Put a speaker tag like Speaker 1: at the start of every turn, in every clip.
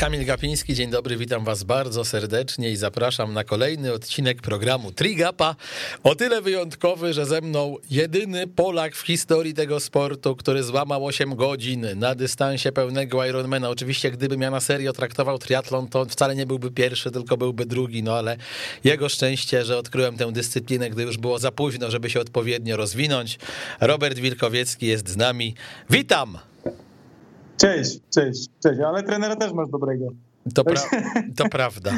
Speaker 1: Kamil Gapiński, dzień dobry, witam was bardzo serdecznie i zapraszam na kolejny odcinek programu Trigapa. O tyle wyjątkowy, że ze mną jedyny Polak w historii tego sportu, który złamał 8 godzin na dystansie pełnego Ironmana. Oczywiście gdybym ja na serio traktował triatlon, to wcale nie byłby pierwszy, tylko byłby drugi, no ale jego szczęście, że odkryłem tę dyscyplinę, gdy już było za późno, żeby się odpowiednio rozwinąć. Robert Wilkowiecki jest z nami. Witam!
Speaker 2: Cześć, cześć, cześć, ale trenera też masz dobrego.
Speaker 1: To, pra to prawda.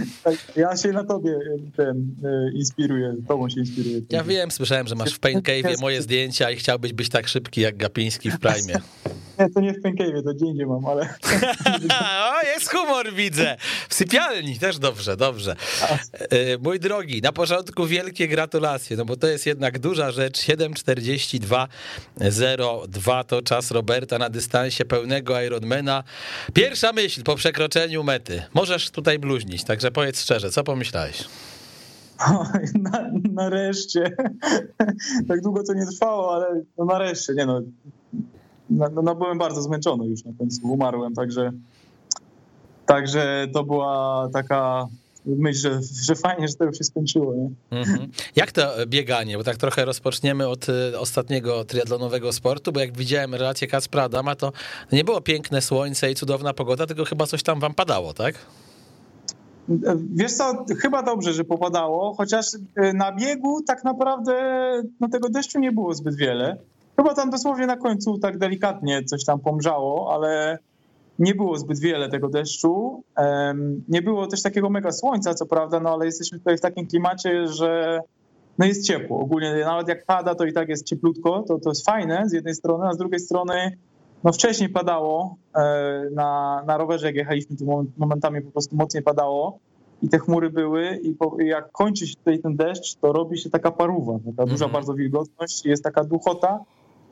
Speaker 2: Ja się na tobie ten, inspiruję, tobą się inspiruję.
Speaker 1: Ja wiem, słyszałem, że masz w Pain Cave moje zdjęcia i chciałbyś być tak szybki jak Gapiński w Prime.
Speaker 2: Nie, to nie w Pain Cave, to gdzie indziej mam, ale...
Speaker 1: o, jest humor, widzę. W sypialni też dobrze, dobrze. Mój drogi, na początku wielkie gratulacje, no bo to jest jednak duża rzecz. 7.42.02 to czas Roberta na dystansie pełnego Ironmana. Pierwsza myśl po przekroczeniu mety. Możesz tutaj bluźnić, także powiedz szczerze, co pomyślałeś?
Speaker 2: na, nareszcie. tak długo to nie trwało, ale no nareszcie, nie no. No, no, byłem bardzo zmęczony już na końcu, umarłem, także także to była taka myśl, że, że fajnie, że to już się skończyło. Nie?
Speaker 1: Mm-hmm. Jak to bieganie? Bo tak trochę rozpoczniemy od y, ostatniego triatlonowego sportu, bo jak widziałem relację Kacpra Adama, to nie było piękne słońce i cudowna pogoda, tylko chyba coś tam wam padało, tak?
Speaker 2: Wiesz co, chyba dobrze, że popadało, chociaż na biegu tak naprawdę no, tego deszczu nie było zbyt wiele. Chyba tam dosłownie na końcu tak delikatnie coś tam pomrzało, ale nie było zbyt wiele tego deszczu. Nie było też takiego mega słońca, co prawda, no ale jesteśmy tutaj w takim klimacie, że no jest ciepło. Ogólnie nawet jak pada, to i tak jest cieplutko, to, to jest fajne z jednej strony, a z drugiej strony no wcześniej padało e, na, na rowerze, jak jechaliśmy, to momentami po prostu mocniej padało i te chmury były i, po, jak kończy się tutaj ten deszcz, to robi się taka paruwa, taka duża mm -hmm. bardzo wilgotność, jest taka duchota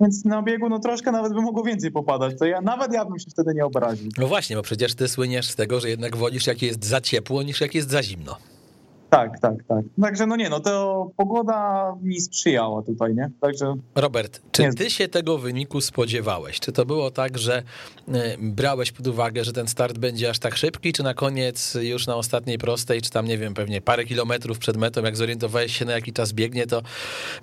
Speaker 2: więc na biegu no troszkę nawet by mogło więcej popadać, to ja nawet ja bym się wtedy nie obraził.
Speaker 1: No właśnie, bo przecież ty słyniesz z tego, że jednak wolisz jak jest za ciepło niż jak jest za zimno.
Speaker 2: Tak, tak, tak. Także no nie, no to pogoda mi sprzyjała tutaj, nie? Także.
Speaker 1: Robert, czy ty się tego wyniku spodziewałeś? Czy to było tak, że e, brałeś pod uwagę, że ten start będzie aż tak szybki, czy na koniec już na ostatniej prostej, czy tam nie wiem, pewnie parę kilometrów przed metą, jak zorientowałeś się na jaki czas biegnie, to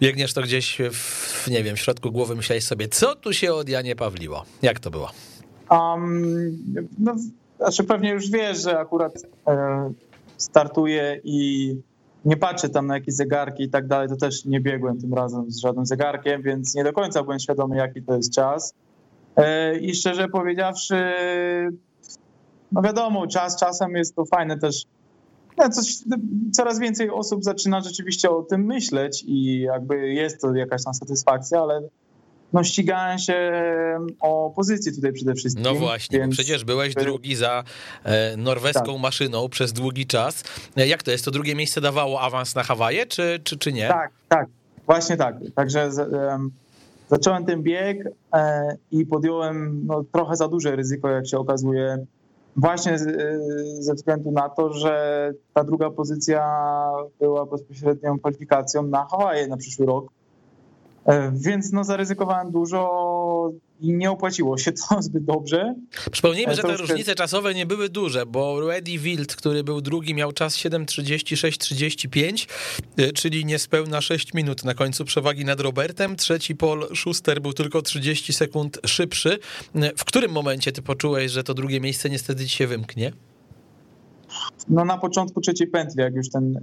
Speaker 1: biegniesz to gdzieś w, nie wiem, w środku głowy myślałeś sobie, co tu się od Janie Pawliło? Jak to było?
Speaker 2: Um, no, znaczy pewnie już wiesz, że akurat. E, startuję i nie patrzę tam na jakieś zegarki i tak dalej, to też nie biegłem tym razem z żadnym zegarkiem, więc nie do końca byłem świadomy, jaki to jest czas. E, I szczerze powiedziawszy, no wiadomo, czas czasem jest to fajne też. No coś, coraz więcej osób zaczyna rzeczywiście o tym myśleć i jakby jest to jakaś tam satysfakcja, ale no ścigałem się o pozycję tutaj przede wszystkim.
Speaker 1: No właśnie, więc... przecież byłeś drugi za e, norweską tak. maszyną przez długi czas. E, jak to jest? To drugie miejsce dawało awans na Hawaje, czy, czy, czy nie?
Speaker 2: Tak, tak, właśnie tak. Także um, zacząłem ten bieg e, i podjąłem no, trochę za duże ryzyko, jak się okazuje, właśnie ze względu na to, że ta druga pozycja była bezpośrednią kwalifikacją na Hawaje na przyszły rok. E, więc no zaryzykowałem dużo i nie opłaciło się to zbyt dobrze.
Speaker 1: Przypomnijmy, e, że te różnice czasowe nie były duże, bo Eddie Wild, który był drugi, miał czas 7.36.35, e, czyli niespełna 6 minut na końcu przewagi nad Robertem. Trzeci Paul Schuster był tylko 30 sekund szybszy. W którym momencie ty poczułeś, że to drugie miejsce niestety ci się wymknie?
Speaker 2: No na początku trzeciej pętli, jak już ten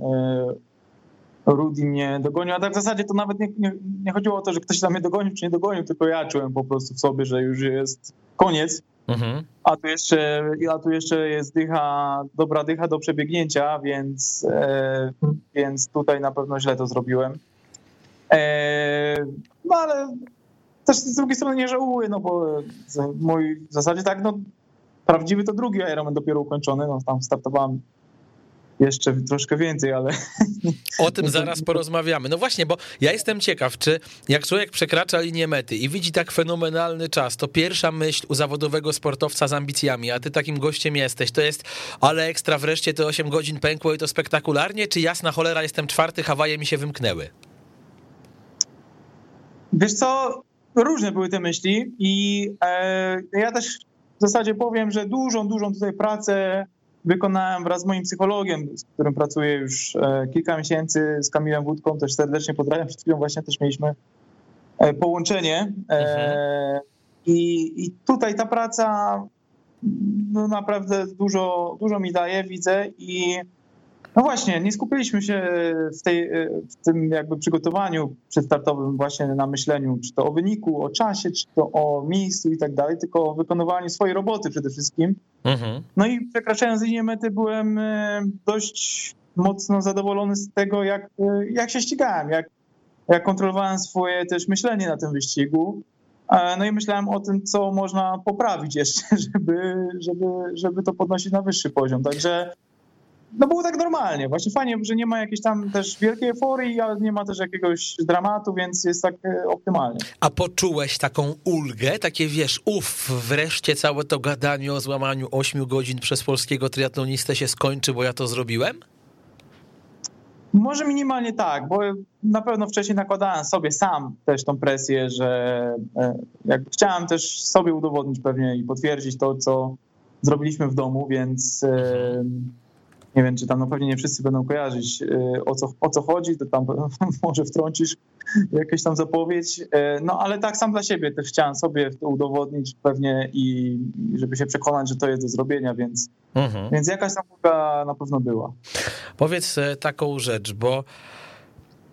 Speaker 2: Rudy mnie dogonił, a tak w zasadzie to nawet nie, nie, nie, chodziło o to, że ktoś tam mnie dogonił czy nie dogonił, tylko ja czułem po prostu w sobie, że już jest koniec, mhm. a, tu jeszcze, a tu jeszcze jest dycha, dobra dycha do przebiegnięcia, więc, e, więc tutaj na pewno źle to zrobiłem. E, no ale też z drugiej strony nie żałuję, no bo mój w zasadzie tak, no prawdziwy to drugi Ironman dopiero ukończony, no tam startowałem jeszcze troszkę więcej, ale.
Speaker 1: O tym zaraz porozmawiamy. No właśnie, bo ja jestem ciekaw, czy jak człowiek przekracza linię mety i widzi tak fenomenalny czas, to pierwsza myśl u zawodowego sportowca z ambicjami, a ty takim gościem jesteś, to jest, ale ekstra wreszcie te 8 godzin pękło i to spektakularnie, czy jasna cholera, jestem czwarty, Hawaje mi się wymknęły?
Speaker 2: Wiesz co, różne były te myśli i e, ja też w zasadzie powiem, że dużą, dużą tutaj pracę wykonałem wraz z moim psychologiem, z którym pracuję już e, kilka miesięcy, z Kamilem Wódką, też serdecznie pozdrawiam. Przed chwilą właśnie też mieliśmy e, połączenie. Mhm. I, I tutaj ta praca no naprawdę dużo, dużo mi daje, widzę i no właśnie, nie skupiliśmy się w, tej, w tym jakby przygotowaniu przedstartowym właśnie na myśleniu, czy to o wyniku, o czasie, czy to o miejscu i tak dalej, tylko o wykonywaniu swojej roboty przede wszystkim. Mhm. No i przekraczając linię mety byłem e, dość mocno zadowolony z tego, jak, e, jak się ścigałem, jak, jak kontrolowałem swoje też myślenie na tym wyścigu. E, no i myślałem o tym, co można poprawić jeszcze, żeby, żeby, żeby to podnosić na wyższy poziom. Także no było tak normalnie. Właśnie fajnie, że nie ma jakiejś tam też wielkiej euforii, ale nie ma też jakiegoś dramatu, więc jest tak e, optymalnie.
Speaker 1: A poczułeś taką ulgę, takie wiesz, uff, wreszcie całe to gadanie o złamaniu 8 godzin przez polskiego triatlonistę się skończy, bo ja to zrobiłem?
Speaker 2: Może minimalnie tak, bo na pewno wcześniej nakładałem sobie sam też tą presję, że e, chciałem też sobie udowodnić pewnie i potwierdzić to, co zrobiliśmy w domu, więc nie wiem, czy tam no pewnie nie wszyscy będą kojarzyć y, o co, o co chodzi, to tam może wtrącisz jakąś tam zapowiedź. Y, no ale tak sam dla siebie też chciałem sobie to udowodnić pewnie i żeby się przekonać, że to jest do zrobienia, więc, mhm. więc jakaś tam na pewno była.
Speaker 1: Powiedz e, taką rzecz, bo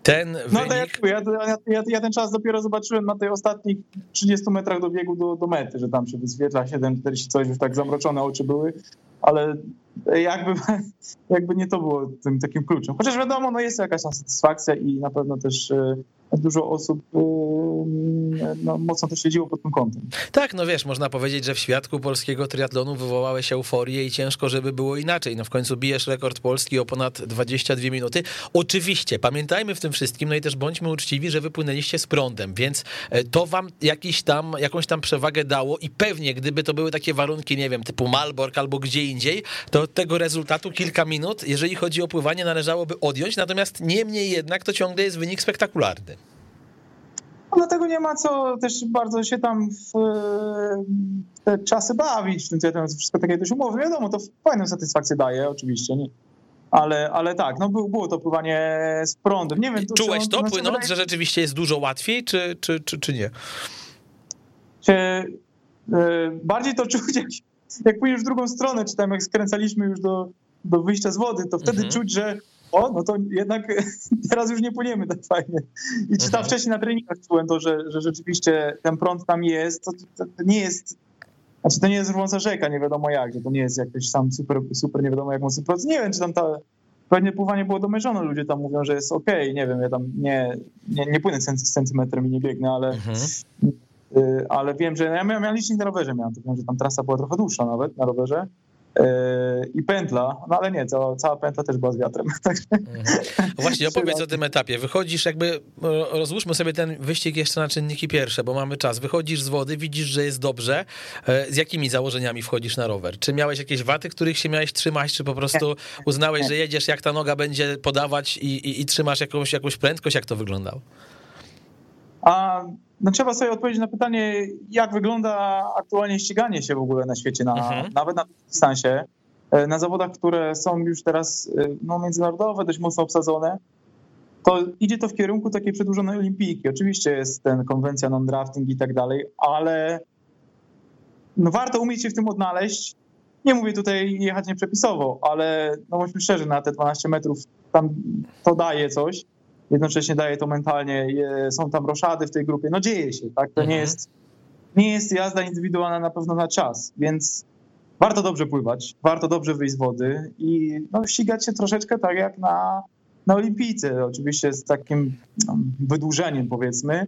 Speaker 1: ten wynik...
Speaker 2: No ja, ja, ja, ja, ten czas dopiero zobaczyłem na tej ostatnich 30 metrach do biegu do, do mety, że tam się wyświetla 7,40 coś, już tak zamroczone oczy były, ale jakby, jakby nie to było tym takim kluczem. Chociaż wiadomo, no jest jakaś satysfakcja i na pewno też e, dużo osób e, no, mocno to śledziło pod tym kątem.
Speaker 1: Tak, no wiesz, można powiedzieć, że w świadku polskiego triatlonu wywołałeś euforię i ciężko, żeby było inaczej. No w końcu bijesz rekord polski o ponad 22 minuty. Oczywiście, pamiętajmy w tym wszystkim, no i też bądźmy uczciwi, że wypłynęliście z prądem, więc e, to wam jakiś tam, jakąś tam przewagę dało i pewnie, gdyby to były takie warunki, nie wiem, typu Malbork albo gdzie indziej, to tego rezultatu kilka minut, jeżeli chodzi o pływanie, należałoby odjąć, natomiast niemniej jednak to ciągle jest wynik spektakularny.
Speaker 2: No dlatego nie ma co też bardzo się tam w te czasy bawić, to wszystko takie dość umowne. Wiadomo, to fajną satysfakcję daje oczywiście, nie? Ale, ale tak, no było to pływanie z prądem. Nie wiem,
Speaker 1: to, Czułeś to, płynąc, wydaje... że rzeczywiście jest dużo łatwiej, czy, czy, czy, czy nie?
Speaker 2: Czy, yy, bardziej to czuć, jak, pójdziesz w drugą stronę, czy tam jak skręcaliśmy już do, do wyjścia z wody, to wtedy mhm. czuć, że o, no to jednak teraz już nie płyniemy tak fajnie. I czy tam mhm. wcześniej na treningach czułem to, że, że rzeczywiście ten prąd tam jest, to, to, to nie jest znaczy to nie jest rwąca rzeka, nie wiadomo jak, że to nie jest jakiś sam super, super nie wiadomo jak mocny prąd. Nie wiem, czy tam ta, pewnie pływanie było domierzone, ludzie tam mówią, że jest okej, okay. nie wiem, ja tam nie, nie, nie płynę centymetrem i nie biegnę, ale, mhm. Y, ale wiem, że ja miałem, miałem licznik na rowerze, miałem, to wiem, że tam trasa była trochę dłuższa nawet na rowerze, Yy, i pętla, no ale nie, cała, cała pętla też była z wiatrem.
Speaker 1: Mhm. Właśnie, opowiedz o tym etapie. Wychodzisz jakby, e, rozłóżmy sobie ten wyścig jeszcze na czynniki pierwsze, bo mamy czas. Wychodzisz z wody, widzisz, że jest dobrze. E, z jakimi założeniami wchodzisz na rower? Czy miałeś jakieś waty, których się miałeś trzymać, czy po prostu uznałeś, że jedziesz, jak ta noga będzie podawać i, i, i trzymasz jakąś, jakąś prędkość? Jak to wyglądało?
Speaker 2: A no trzeba sobie odpowiedzieć na pytanie, jak wygląda aktualnie ściganie się w ogóle na świecie, na, mhm. nawet na dystansie, e, na zawodach, które są już teraz e, no, międzynarodowe, dość mocno obsadzone, to idzie to w kierunku takiej przedłużonej olimpijki. Oczywiście jest ten konwencja non-drafting i tak dalej, ale no warto umieć się w tym odnaleźć. Nie mówię tutaj jechać nieprzepisowo, ale no bądźmy szczerzy, na te 12 metrów tam to daje coś jednocześnie daje to mentalnie, są tam roszady w tej grupie, no dzieje się, tak? To nie mhm. jest, nie jest jazda indywidualna na pewno na czas, więc warto dobrze pływać, warto dobrze wyjść z wody i no, ścigać się troszeczkę tak jak na, na olimpijce, oczywiście z takim no, wydłużeniem powiedzmy,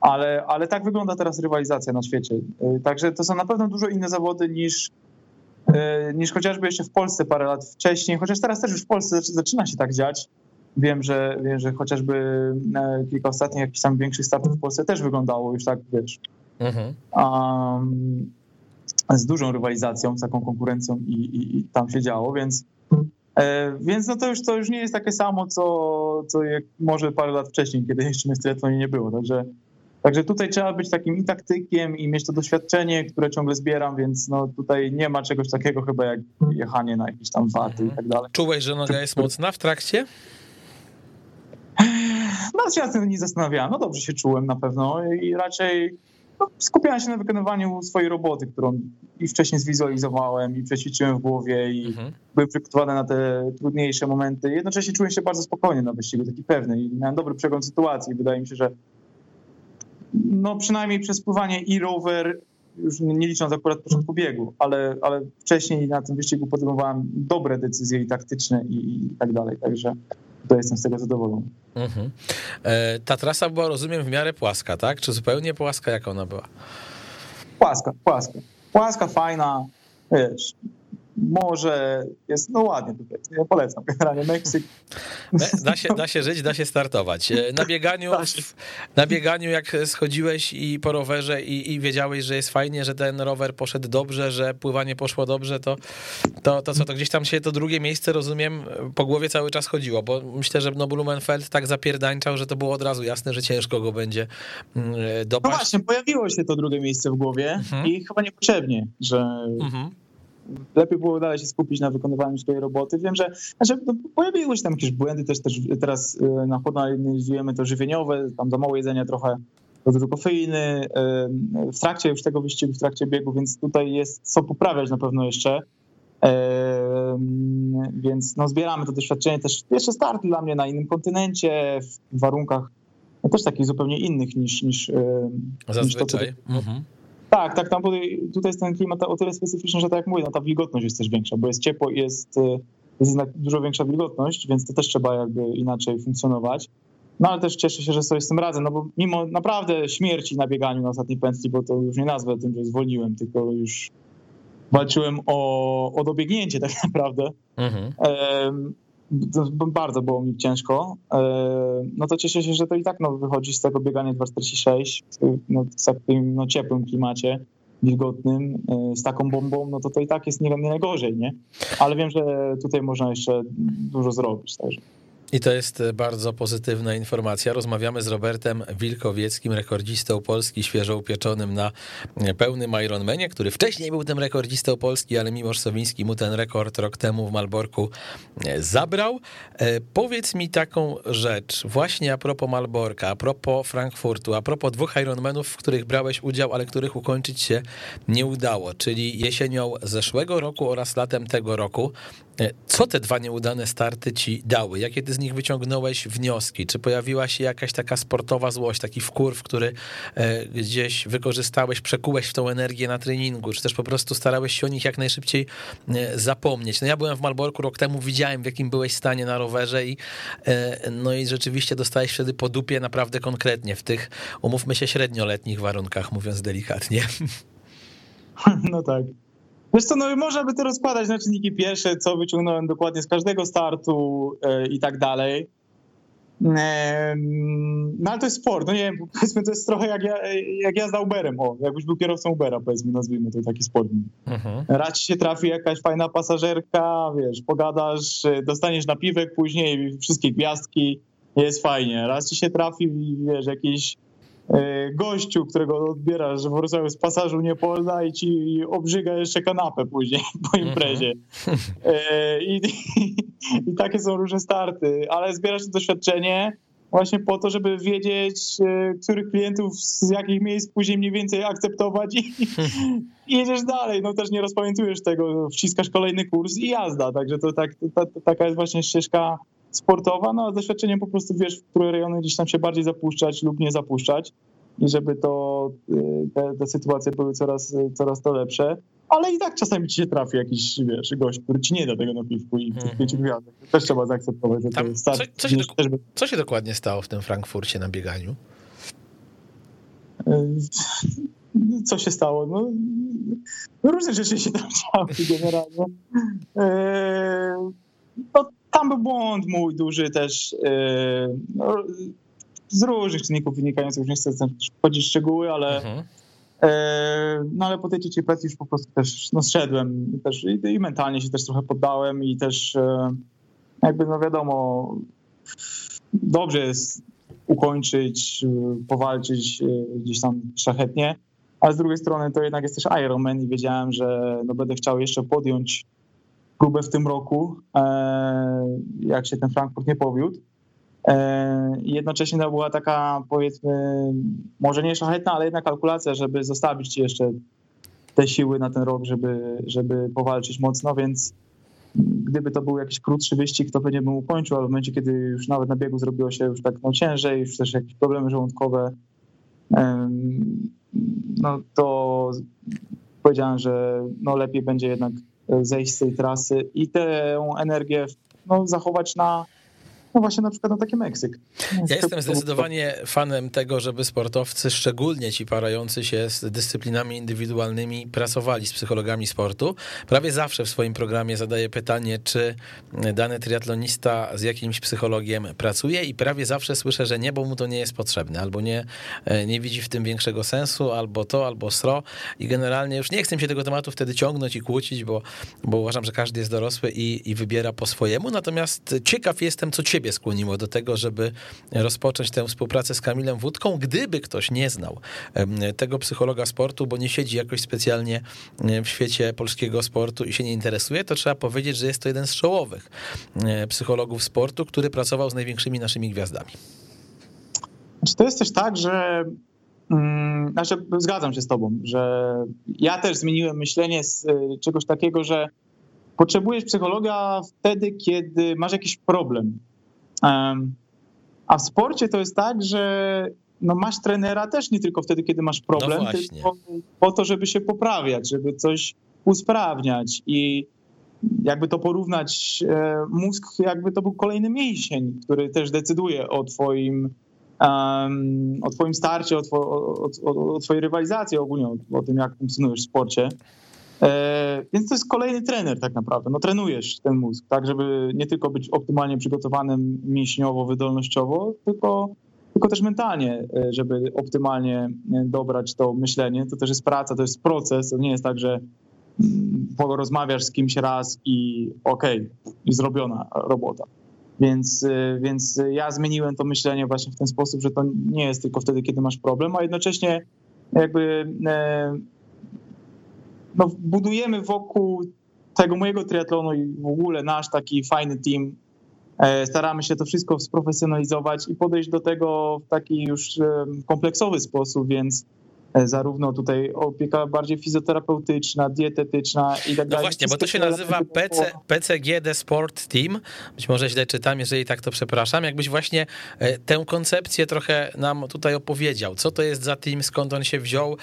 Speaker 2: ale, ale tak wygląda teraz rywalizacja na świecie. Y, także to są na pewno dużo inne zawody niż, y, niż chociażby jeszcze w Polsce parę lat wcześniej, chociaż teraz też już w Polsce zaczyna się tak dziać. Wiem, że, wiem, że chociażby e, kilka ostatnich jakichś tam większych startów w Polsce też wyglądało już tak, wiesz, mhm. um, z dużą rywalizacją, z taką konkurencją i, i, i tam się działo, więc e, więc no to już, to już nie jest takie samo, co, co jak może parę lat wcześniej, kiedy jeszcze w triatlonie nie było. Także Także tutaj trzeba być takim i taktykiem, i mieć to doświadczenie, które ciągle zbieram, więc no tutaj nie ma czegoś takiego chyba jak jechanie na jakieś tam waty i tak dalej.
Speaker 1: Czułeś, że noga jest mocna w trakcie?
Speaker 2: No, się nad tym nie zastanawiałem. No dobrze się czułem na pewno i raczej no, skupiałem się na wykonywaniu swojej roboty, którą i wcześniej zwizualizowałem, i przećwiczyłem w głowie, i mhm. byłem przygotowany na te trudniejsze momenty. Jednocześnie czułem się bardzo spokojnie na wyścigu, taki pewny i miałem dobry przegląd sytuacji. Wydaje mi się, że no przynajmniej przez pływanie i rower, już nie licząc akurat początku biegu, ale, ale wcześniej na tym wyścigu podejmowałem dobre decyzje i taktyczne i, i tak dalej, także to jestem z tego zadowolony. Mhm.
Speaker 1: E, ta trasa była, rozumiem, w miarę płaska, tak? Czy zupełnie płaska? Jak ona była?
Speaker 2: Płaska, płaska. Płaska, fajna, wiesz, morze, jest no ładnie tutaj. Ja polecam generalnie Meksyk.
Speaker 1: Da się, da się żyć, da się startować. E, na bieganiu, na bieganiu jak schodziłeś i po rowerze i, i wiedziałeś, że jest fajnie, że ten rower poszedł dobrze, że pływanie poszło dobrze, to, to, to co, to gdzieś tam się to drugie miejsce, rozumiem, po głowie cały czas chodziło, bo myślę, że no Blumenfeld tak zapierdańczał, że to było od razu jasne, że ciężko go będzie mm, e, dopaść.
Speaker 2: No właśnie, pojawiło się to drugie miejsce w głowie mhm. i chyba niepotrzebnie, że mhm lepiej było dalej się skupić na wykonywaniu swojej roboty. Wiem, że znaczy, no, pojawiły się tam jakieś błędy, też, też teraz y, na chłodno analizujemy to żywieniowe, tam za mało jedzenia trochę za dużo kofeiny y, w trakcie już tego wyścigu, w trakcie biegu, więc tutaj jest co poprawiać na pewno jeszcze. Y, więc no, zbieramy to doświadczenie też. Pierwszy start dla mnie na innym kontynencie, w warunkach no, też takich zupełnie innych niż, niż,
Speaker 1: niż to, co... Mhm.
Speaker 2: Tak, tak, tam tutaj, tutaj jest ten klimat o tyle specyficzny, że tak jak mówię, no ta wilgotność jest też większa, bo jest ciepło i jest, y, jest dużo większa wilgotność, więc to też trzeba jakby inaczej funkcjonować. No ale też cieszę się, że sobie z tym radzę, no bo mimo naprawdę śmierci na bieganiu na ostatniej pętli, bo to już nie nazwę tym, że zwolniłem, tylko już walczyłem o, o dobiegnięcie tak naprawdę. Mhm bardzo było mi ciężko, e, no to cieszę się, że to i tak no, wychodzi z tego biegania 246 no, w takim no, ciepłym klimacie, wilgotnym, e, z taką bombą, no to to i tak jest nie najgorzej, nie? Ale wiem, że tutaj można jeszcze dużo zrobić. Także.
Speaker 1: I to jest bardzo pozytywna informacja. Rozmawiamy z Robertem Wilkowieckim, rekordzistą Polski, świeżo upieczonym na pełnym Ironmanie, który wcześniej był tym rekordzistą Polski, ale mimo Sowiński mu ten rekord rok temu w Malborku zabrał. E, powiedz mi taką rzecz, właśnie a propos Malborka, a propos Frankfurtu, a propos dwóch Ironmanów, w których brałeś udział, ale których ukończyć się nie udało, czyli jesienią zeszłego roku oraz latem tego roku. E, co te dwa nieudane starty ci dały? Jakie ty z nich wyciągnąłeś wnioski? Czy pojawiła się jakaś taka sportowa złość, taki wkurw, który e, gdzieś wykorzystałeś, przekułeś w tą energię na treningu, czy też po prostu starałeś się o nich jak najszybciej e, zapomnieć? No ja byłem w Malborku rok temu, widziałem w jakim byłeś stanie na rowerze i no i rzeczywiście dostałeś wtedy po dupie naprawdę konkretnie w tych, umówmy się, średnioletnich warunkach, mówiąc delikatnie.
Speaker 2: No tak. Wiesz co, no można by to rozkładać na czynniki pierwsze, co wyciągnąłem dokładnie z każdego startu e, i tak dalej. No ale to jest sport, no nie wiem, powiedzmy to jest trochę jak, ja, jak jazda Uberem, o, jakbyś był kierowcą Ubera, powiedzmy, nazwijmy to taki sport. Mhm. Raz się trafi jakaś fajna pasażerka, wiesz, pogadasz, dostaniesz napiwek później, wszystkie gwiazdki, jest fajnie. Raz ci się trafi, wiesz, jakiś E, gościu, którego odbierasz w Wrocławiu z pasażu nie polna i ci obrzyga jeszcze kanapę później po mhm. imprezie. E, I, i, I, takie są różne starty, ale zbierasz to doświadczenie właśnie po to, żeby wiedzieć, e, których klientów z jakich miejsc później mniej więcej akceptować i, i jedziesz dalej. No też nie rozpamiętujesz tego, wciskasz kolejny kurs i jazda. Także to, tak, to, to, taka jest właśnie ścieżka sportowa, no a z doświadczeniem po prostu wiesz, w które rejony gdzieś tam się bardziej zapuszczać lub nie zapuszczać i żeby to y, te, te sytuacje były coraz, coraz to lepsze. Ale i tak czasami ci się trafi jakiś, wiesz, gość, który ci nie da tego napiwku i mm. pięciu gwiazdek. Też trzeba zaakceptować. Że Tam,
Speaker 1: co, co, się do, co się dokładnie stało w tym Frankfurcie na bieganiu?
Speaker 2: Y, co się stało? No, różne rzeczy się tam działy generalnie. Y, no, tam był błąd mój duży też yy, no, z różnych czynników wynikających, nie chcę wchodzić w szczegóły, ale mhm. yy, no ale po tej trzeciej presji już po prostu też no, zszedłem też i, i mentalnie się też trochę poddałem i też yy, jakby no wiadomo dobrze jest ukończyć, powalczyć gdzieś tam szlachetnie, ale z drugiej strony to jednak jest też Ironman i wiedziałem, że no będę chciał jeszcze podjąć próbę w tym roku, jak się ten Frankfurt nie powiódł. I jednocześnie to była taka, powiedzmy, może nie szlachetna, ale jedna kalkulacja, żeby zostawić jeszcze te siły na ten rok, żeby, żeby powalczyć mocno, więc gdyby to był jakiś krótszy wyścig, to pewnie bym ukończył, ale w momencie, kiedy już nawet na biegu zrobiło się już tak no, ciężej, już też jakieś problemy żołądkowe, no to powiedziałem, że no lepiej będzie jednak zejść z tej trasy i tę energię no, zachować na, no właśnie na przykład na taki Meksyk.
Speaker 1: Ja jestem zdecydowanie fanem tego, żeby sportowcy, szczególnie ci parający się z dyscyplinami indywidualnymi, pracowali z psychologami sportu. Prawie zawsze w swoim programie zadaję pytanie, czy dany triatlonista z jakimś psychologiem pracuje i prawie zawsze słyszę, że nie, bo mu to nie jest potrzebne, albo nie, nie widzi w tym większego sensu, albo to, albo sro i generalnie już nie chcę się tego tematu wtedy ciągnąć i kłócić, bo, bo uważam, że każdy jest dorosły i, i wybiera po swojemu, natomiast ciekaw jestem, co ciebie ciebie skłoniło do tego, żeby rozpocząć tę współpracę z Kamilem Wódką, gdyby ktoś nie znał tego psychologa sportu, bo nie siedzi jakoś specjalnie w świecie polskiego sportu i się nie interesuje, to trzeba powiedzieć, że jest to jeden z czołowych psychologów sportu, który pracował z największymi naszymi gwiazdami.
Speaker 2: Znaczy, to jest też tak, że mm, znaczy, zgadzam się z tobą, że ja też zmieniłem myślenie z y, czegoś takiego, że potrzebujesz psychologa wtedy, kiedy masz jakiś problem. A w sporcie to jest tak, że no masz trenera też nie tylko wtedy, kiedy masz problem, no tylko po to, żeby się poprawiać, żeby coś usprawniać i jakby to porównać, e, mózg jakby to był kolejny mięsień, który też decyduje o twoim, um, o twoim starcie, o, two, o, o, o twojej rywalizacji ogólnie, o, o tym, jak funkcjonujesz w sporcie. E, więc to jest kolejny trener tak naprawdę. No trenujesz ten mózg, tak, żeby nie tylko być optymalnie przygotowanym mięśniowo, wydolnościowo, tylko, tylko też mentalnie, e, żeby optymalnie e, dobrać to myślenie. To też jest praca, to jest proces. To nie jest tak, że mm, porozmawiasz z kimś raz i okej, okay, zrobiona robota. Więc, więc ja zmieniłem to myślenie właśnie w ten sposób, że to nie jest tylko wtedy, kiedy masz problem, a jednocześnie jakby no, budujemy wokół tego mojego triatlonu i w ogóle nasz taki fajny team. E, staramy się to wszystko sprofesjonalizować i podejść do tego w taki już kompleksowy sposób, więc zarówno tutaj opieka bardziej fizjoterapeutyczna, dietetyczna i tak
Speaker 1: dalej. No właśnie, bo to się nazywa PC, PCGD Sport Team. Być może źle czytam, jeżeli tak to przepraszam. Jakbyś właśnie e, tę koncepcję trochę nam tutaj opowiedział. Co to jest za team, skąd on się wziął,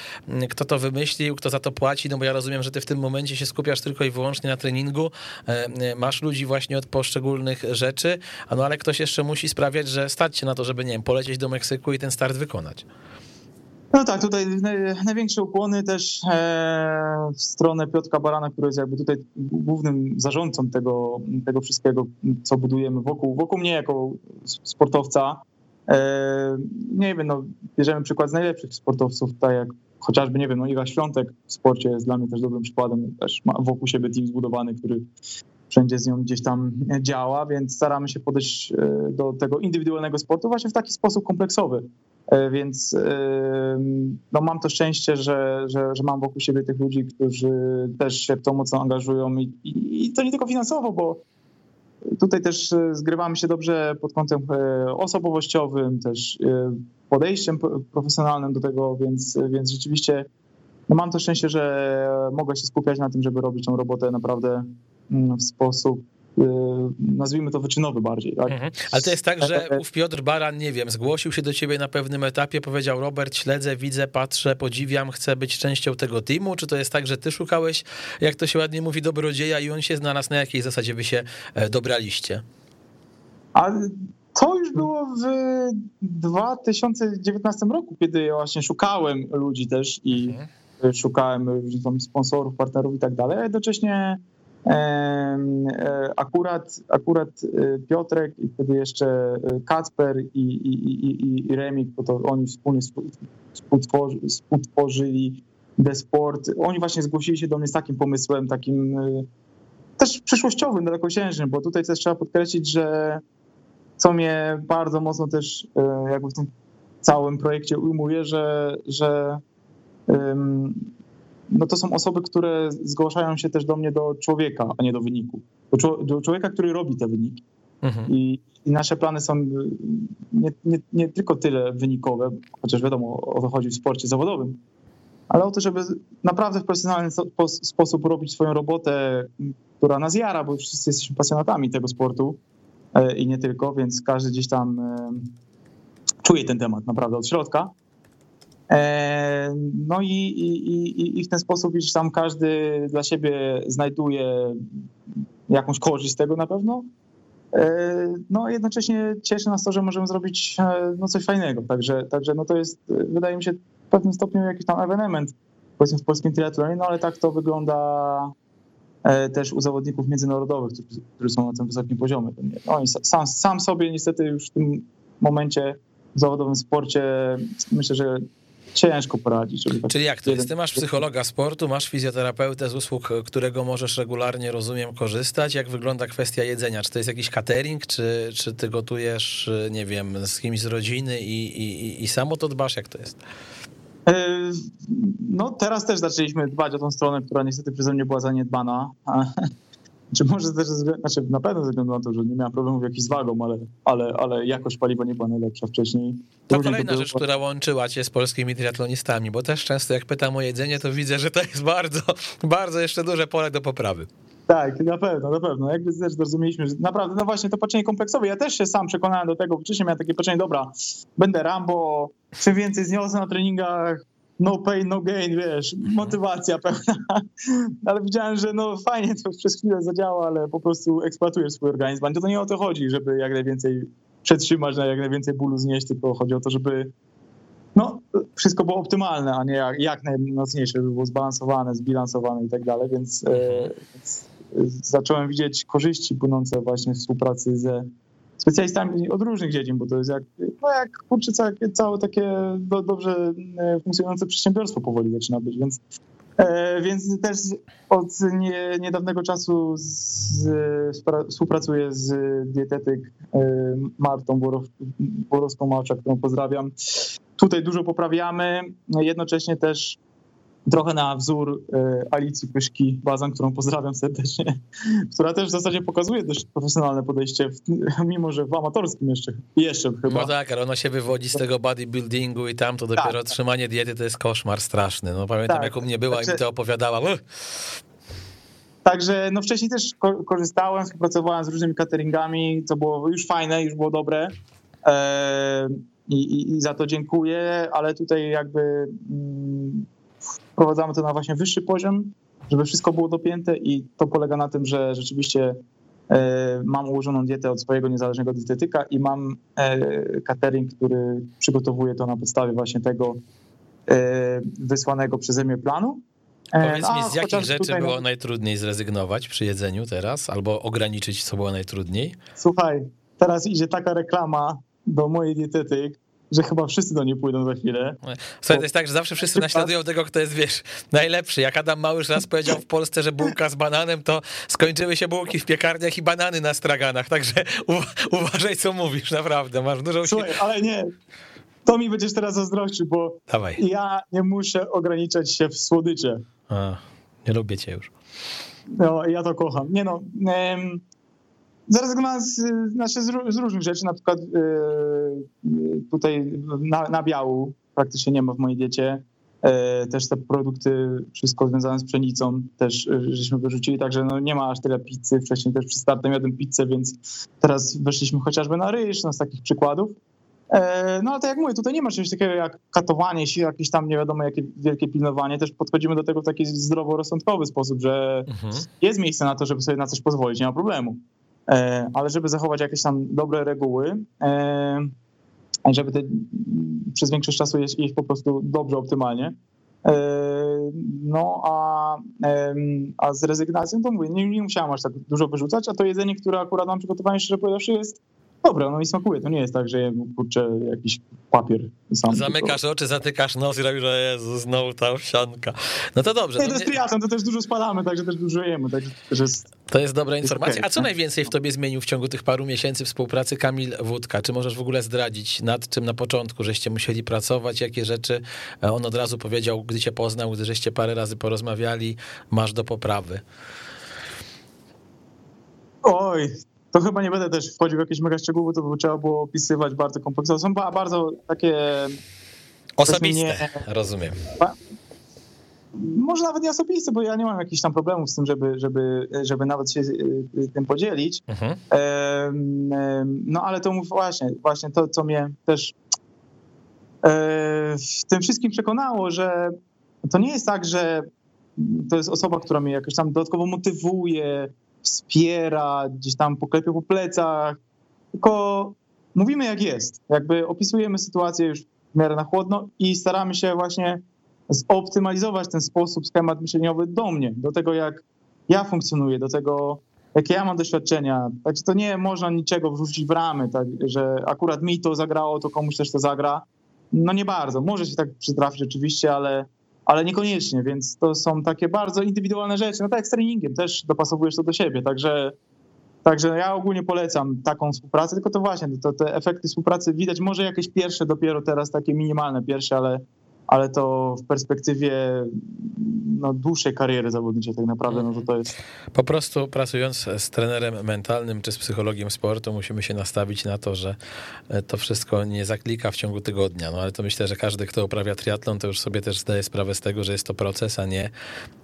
Speaker 1: kto to wymyślił, kto za to płaci, no bo ja rozumiem, że ty w tym momencie się skupiasz tylko i wyłącznie na treningu, e, masz ludzi właśnie od poszczególnych rzeczy, no ale ktoś jeszcze musi sprawiać, że stać się na to, żeby, nie wiem, polecieć do Meksyku i ten start wykonać.
Speaker 2: No tak, tutaj największe ukłony też e, w stronę Piotra Barana, który jest jakby tutaj głównym zarządcą tego, tego wszystkiego, co budujemy wokół, wokół mnie jako sportowca. E, nie wiem, no, bierzemy przykład z najlepszych sportowców, tak jak chociażby, nie wiem, no Iga Świątek w sporcie jest dla mnie też dobrym przykładem, też ma wokół siebie team zbudowany, który wszędzie z nią gdzieś tam działa, więc staramy się podejść e, do tego indywidualnego sportu właśnie w taki sposób kompleksowy. E, więc e, no, mam to szczęście, że, że, że mam wokół siebie tych ludzi, którzy też się w to mocno angażują i, i, i to nie tylko finansowo, bo tutaj też zgrywamy się dobrze pod kątem osobowościowym, też podejściem profesjonalnym do tego, więc, więc rzeczywiście no mam to szczęście, że mogę się skupiać na tym, żeby robić tą robotę naprawdę mm, w sposób nazwijmy to wyczynowy bardziej. Tak? Mhm.
Speaker 1: Ale to jest tak, że ów Piotr Baran, nie wiem, zgłosił się do ciebie na pewnym etapie, powiedział Robert, śledzę, widzę, patrzę, podziwiam, chcę być częścią tego teamu, czy to jest tak, że ty szukałeś, jak to się ładnie mówi, dobrodzieja i on się znalazł, na jakiej zasadzie wy się e, dobraliście?
Speaker 2: A to już było w 2019 roku, kiedy właśnie szukałem ludzi też i mhm szukałem sponsorów, partnerów i tak dalej, a jednocześnie e, akurat, akurat e, Piotrek i wtedy jeszcze e, Kacper i, i, i, i Remik, bo to oni wspólnie współtworzyli The Sport, oni właśnie zgłosili się do mnie z takim pomysłem, takim też przyszłościowym, dalekosiężnym, bo tutaj też trzeba podkreślić, że co mnie bardzo mocno też e, jakby w tym całym projekcie ujmuje, że, że no to są osoby, które zgłaszają się też do mnie do człowieka, a nie do wyniku. Do, do człowieka, który robi te wyniki. Mhm. I, I, nasze plany są nie, nie, nie, tylko tyle wynikowe, chociaż wiadomo o to chodzi w sporcie zawodowym, ale o to, żeby naprawdę w profesjonalny sposób robić swoją robotę, która nas jara, bo wszyscy jesteśmy pasjonatami tego sportu e, i nie tylko, więc każdy gdzieś tam e, czuje ten temat naprawdę od środka. E, no i, i, i w ten sposób już tam każdy dla siebie znajduje jakąś korzyść z tego na pewno. No jednocześnie cieszy nas to, że możemy zrobić no, coś fajnego. Także, także no to jest, wydaje mi się, w pewnym stopniu jakiś tam ewenement powiedzmy w polskim triatlonie, no ale tak to wygląda e, też u zawodników międzynarodowych, którzy, którzy są na tym wysokim poziomie. No i sam, sam sobie niestety już w tym momencie w zawodowym sporcie myślę, że ciężko poradzić.
Speaker 1: Tak Czyli jak to jest? Ty masz psychologa sportu, masz fizjoterapeutę z usług, którego możesz regularnie, rozumiem, korzystać. Jak wygląda kwestia jedzenia? Czy to jest jakiś catering, czy, czy ty gotujesz, nie wiem, z kimś z rodziny i, i, i samo to dbasz? Jak to jest?
Speaker 2: E, no teraz też zaczęliśmy dbać o tą stronę, która niestety przeze mnie była zaniedbana. Czy może też, znaczy na pewno ze względu na to, że nie miałem problemów jakichś z wagą, ale, ale, ale jakość paliwa nie była najlepsza wcześniej.
Speaker 1: To Różnie kolejna to rzecz, która łączyła cię z polskimi triatlonistami, bo też często jak pytam o jedzenie, to widzę, że to jest bardzo, bardzo jeszcze duże pole do poprawy.
Speaker 2: Tak, na pewno, na pewno. Jakby też zrozumieliśmy, że naprawdę, no właśnie to patrzenie kompleksowe. Ja też się sam przekonałem do tego, wcześniej miałem takie patrzenie, dobra, będę Rambo, czym więcej zniosę na treningach, no pain, no gain, wiesz, motywacja pełna. Ale widziałem, że no fajnie to przez chwilę zadziała, ale po prostu eksploatujesz swój organizm. To nie o to chodzi, żeby jak najwięcej przetrzymać, jak najwięcej bólu znieść, tylko chodzi o to, żeby no, wszystko było optymalne, a nie jak, jak najmocniejsze, żeby było zbalansowane, zbilansowane i tak dalej, więc, e, więc zacząłem widzieć korzyści płynące właśnie w współpracy ze specjalistami od różnych dziedzin, bo to jest jak, no jak kurczę, całe, całe takie do, dobrze e, funkcjonujące przedsiębiorstwo powoli zaczyna być, więc e, więc też od nie, niedawnego czasu z, współpracuję z dietetyk e, Martą Borowską-Małczak, którą pozdrawiam. Tutaj dużo poprawiamy, jednocześnie też trochę na wzór e, Alicji Pyszki, bazan, którą pozdrawiam serdecznie, która też w zasadzie pokazuje dość profesjonalne podejście, mimo że w amatorskim jeszcze, jeszcze chyba.
Speaker 1: No tak, ale ona się wywodzi z tego bodybuildingu i tam to dopiero tak, trzymanie diety to jest koszmar straszny. No pamiętam tak, jak u mnie była także, i mi to opowiadała.
Speaker 2: Także no wcześniej też korzystałem, współpracowałem z różnymi cateringami, co było już fajne, już było dobre. E, i, i, I za to dziękuję, ale tutaj jakby mm, wprowadzamy to na właśnie wyższy poziom, żeby wszystko było dopięte i to polega na tym, że rzeczywiście e, mam ułożoną dietę od swojego niezależnego dietetyka i mam e, catering, który przygotowuje to na podstawie właśnie tego e, wysłanego przeze mnie planu.
Speaker 1: Powiedz mi, z jakich rzeczy tutaj... było najtrudniej zrezygnować przy jedzeniu teraz, albo ograniczyć, co było najtrudniej?
Speaker 2: Słuchaj, teraz idzie taka reklama do mojej dietetyk, że chyba wszyscy do niej pójdą za chwilę.
Speaker 1: Słuchaj, to jest tak, że zawsze wszyscy naśladują tego, kto jest, wiesz, najlepszy. Jak Adam Małysz raz powiedział w Polsce, że bułka z bananem, to skończyły się bułki w piekarniach i banany na straganach, także uważaj, co mówisz, naprawdę, masz dużą...
Speaker 2: Słuchaj, ale nie, to mi będziesz teraz zazdrościł, bo Dawaj. ja nie muszę ograniczać się w słodycze.
Speaker 1: A, nie lubię cię już.
Speaker 2: No, ja to kocham. Nie no, Zrezygnowana z, znaczy z, z, różnych rzeczy, na przykład yy, tutaj na, nabiału praktycznie nie ma w mojej diecie. Yy, też te produkty, wszystko związane z pszenicą, też yy, żeśmy wyrzucili, także no nie ma aż tyle pizzy. Wcześniej też przy startem jadłem pizzę, więc teraz weszliśmy chociażby na ryż, no z takich przykładów. No ale tak jak mówię, tutaj nie ma czegoś takiego jak katowanie się, jakieś tam nie wiadomo jakie wielkie pilnowanie. Też podchodzimy do tego w taki zdroworozsądkowy sposób, że mhm. jest miejsce na to, żeby sobie na coś pozwolić, nie ma problemu. E, ale żeby zachować jakieś tam dobre reguły, e, żeby te, przez większość czasu jeść, jeść po prostu dobrze, optymalnie. E, no a, a z rezygnacją to mówię, nie, nie musiałam aż tak dużo wyrzucać, a to jedzenie, które akurat mam przygotowane, szczerze powiedziawszy, jest dobre, ono mi smakuje. To nie jest tak, że kurczę, jakiś papier sam.
Speaker 1: Zamykasz
Speaker 2: tylko...
Speaker 1: oczy, zatykasz nos i robisz, że Jezu, znowu ta owsianka. No to dobrze.
Speaker 2: Nie,
Speaker 1: no
Speaker 2: to jest
Speaker 1: nie...
Speaker 2: to też dużo spalamy, także też dużo jemy, także to też jest...
Speaker 1: To jest dobra informacja.
Speaker 2: okay,
Speaker 1: A co najwięcej w tobie zmienił w ciągu tych paru miesięcy współpracy Kamil Wódka? Czy możesz w ogóle zdradzić, nad czym na początku żeście musieli pracować, jakie rzeczy on od razu powiedział, gdy cię poznał, gdy żeście parę razy porozmawiali, masz do poprawy?
Speaker 2: Oj, to chyba nie będę też wchodził w jakieś mega szczegóły, to by trzeba było opisywać bardzo kompleksowo. Są ba- bardzo takie...
Speaker 1: Osobiste,
Speaker 2: nie-
Speaker 1: rozumiem.
Speaker 2: Może nawet nie osobiste, bo ja nie mam jakichś tam problemów z tym, żeby, żeby, żeby nawet się y, tym podzielić.
Speaker 1: Mhm.
Speaker 2: No ale to właśnie, właśnie to, co mnie też e, w tym wszystkim przekonało, że to nie jest tak, że to jest osoba, która mnie jakoś tam dodatkowo motywuje, wspiera, gdzieś tam poklepie po plecach, tylko mówimy jak jest. Jakby opisujemy sytuację już w miarę na chłodno i staramy się właśnie zoptymalizować ten sposób, schemat myśleniowy do mnie, do tego jak ja funkcjonuję, do tego jakie ja mam doświadczenia. Także to nie można niczego wrzucić w ramy, tak, że akurat mi to zagrało, to komuś też to zagra. No nie bardzo. Może się tak przytrafić oczywiście, ale, ale niekoniecznie, więc to są takie bardzo indywidualne rzeczy. No tak jak z treningiem, też dopasowujesz to do siebie, także Także ja ogólnie polecam taką współpracę, tylko to właśnie, to, te efekty współpracy widać, może jakieś pierwsze dopiero teraz, takie minimalne pierwsze, ale, ale to w perspektywie no, dłuższej kariery zawodniczej tak naprawdę, no to to jest...
Speaker 1: Po prostu pracując z trenerem mentalnym czy z psychologiem sportu, musimy się nastawić na to, że e, to wszystko nie zaklika w ciągu tygodnia. No ale to myślę, że każdy, kto uprawia triatlon, to już sobie też zdaje sprawę z tego, że jest to proces, a nie,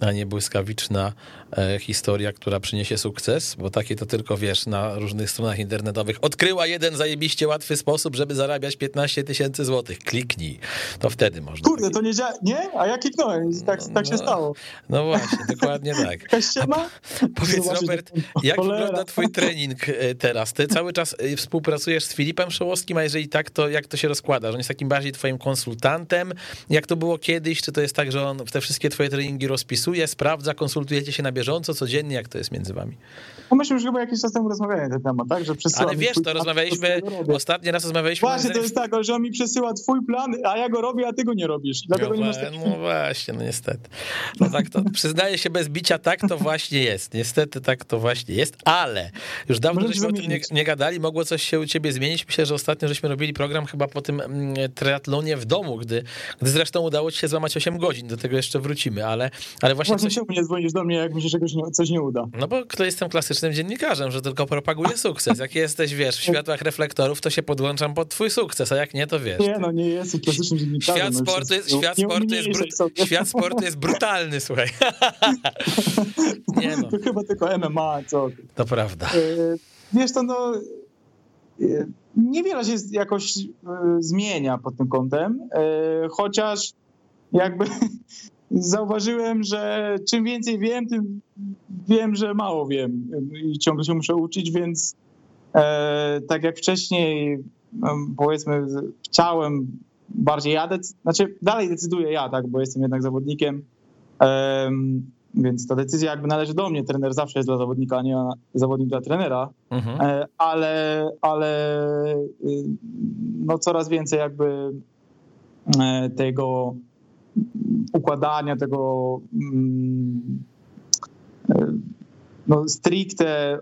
Speaker 1: a nie błyskawiczna e, historia, która przyniesie sukces, bo takie to tylko wiesz na różnych stronach internetowych. Odkryła jeden zajebiście łatwy sposób, żeby zarabiać 15 tysięcy złotych. Kliknij. To wtedy można.
Speaker 2: Kurde, to nie działa, nie? A ja kliknąłem, tak, tak się
Speaker 1: No,
Speaker 2: stało.
Speaker 1: No właśnie, dokładnie tak.
Speaker 2: Ściema?
Speaker 1: Powiedz Robert, jak
Speaker 2: cholera.
Speaker 1: wygląda twój trening e, teraz? Ty cały czas e, współpracujesz z Filipem Szołowskim, a jeżeli tak, to jak to się rozkłada? Że on jest takim bardziej twoim konsultantem? Jak to było kiedyś? Czy to jest tak, że on te wszystkie twoje treningi rozpisuje, sprawdza, konsultujecie się na bieżąco, codziennie? Jak to jest między wami?
Speaker 2: No myśmy już chyba jakiś czas temu rozmawiali na ten temat, tak? Że
Speaker 1: Ale wiesz, to rozmawialiśmy, ostatni raz rozmawialiśmy...
Speaker 2: Właśnie, to jest tak, że on mi przesyła twój plan, a ja go robię, a ty go nie robisz. I Dlatego nie masz
Speaker 1: no, no właśnie, no niestety. No tak to przyznaję się bez bicia, tak to właśnie jest. Niestety tak to właśnie jest, ale już dawno żeśmy o tym nie, nie gadali, mogło coś się u ciebie zmienić. Myślę, że ostatnio żeśmy robili program chyba po tym mm, triatlonie w domu, gdy, gdy zresztą udało ci się złamać 8 godzin, do tego jeszcze wrócimy, ale, ale właśnie
Speaker 2: Właśnie
Speaker 1: coś...
Speaker 2: nie dzwonisz do mnie, jak mi się czegoś nie, coś nie uda?
Speaker 1: No bo to jestem klasycznym dziennikarzem, że tylko propaguję sukces. Jak jesteś, wiesz, w światłach reflektorów, to się podłączam pod twój sukces, a jak nie, to wiesz.
Speaker 2: Nie, no nie jestem klasycznym dziennikarzem.
Speaker 1: Świat
Speaker 2: no już
Speaker 1: sportu jest, świat sportu jest, brut, świat sportu jest brutalny, słuchaj. Nie no,
Speaker 2: To chyba tylko MMA, co
Speaker 1: to prawda.
Speaker 2: E, Wiesz to, no... e, Niewiele się jakoś e, zmienia pod tym kątem, chociaż jakby zauważyłem, że czym więcej wiem, tym wiem, że mało wiem i ciągle się muszę uczyć, więc tak jak wcześniej em, powiedzmy chciałem bardziej ja, dec- znaczy dalej decyduję ja, tak, bo jestem jednak zawodnikiem, em, więc ta decyzja jakby należy do mnie, trener zawsze jest dla zawodnika, a nie zawodnik dla trenera,
Speaker 1: Mhm.
Speaker 2: E, ale, ale y, no coraz więcej jakby e, tego układania, tego mm, e, no stricte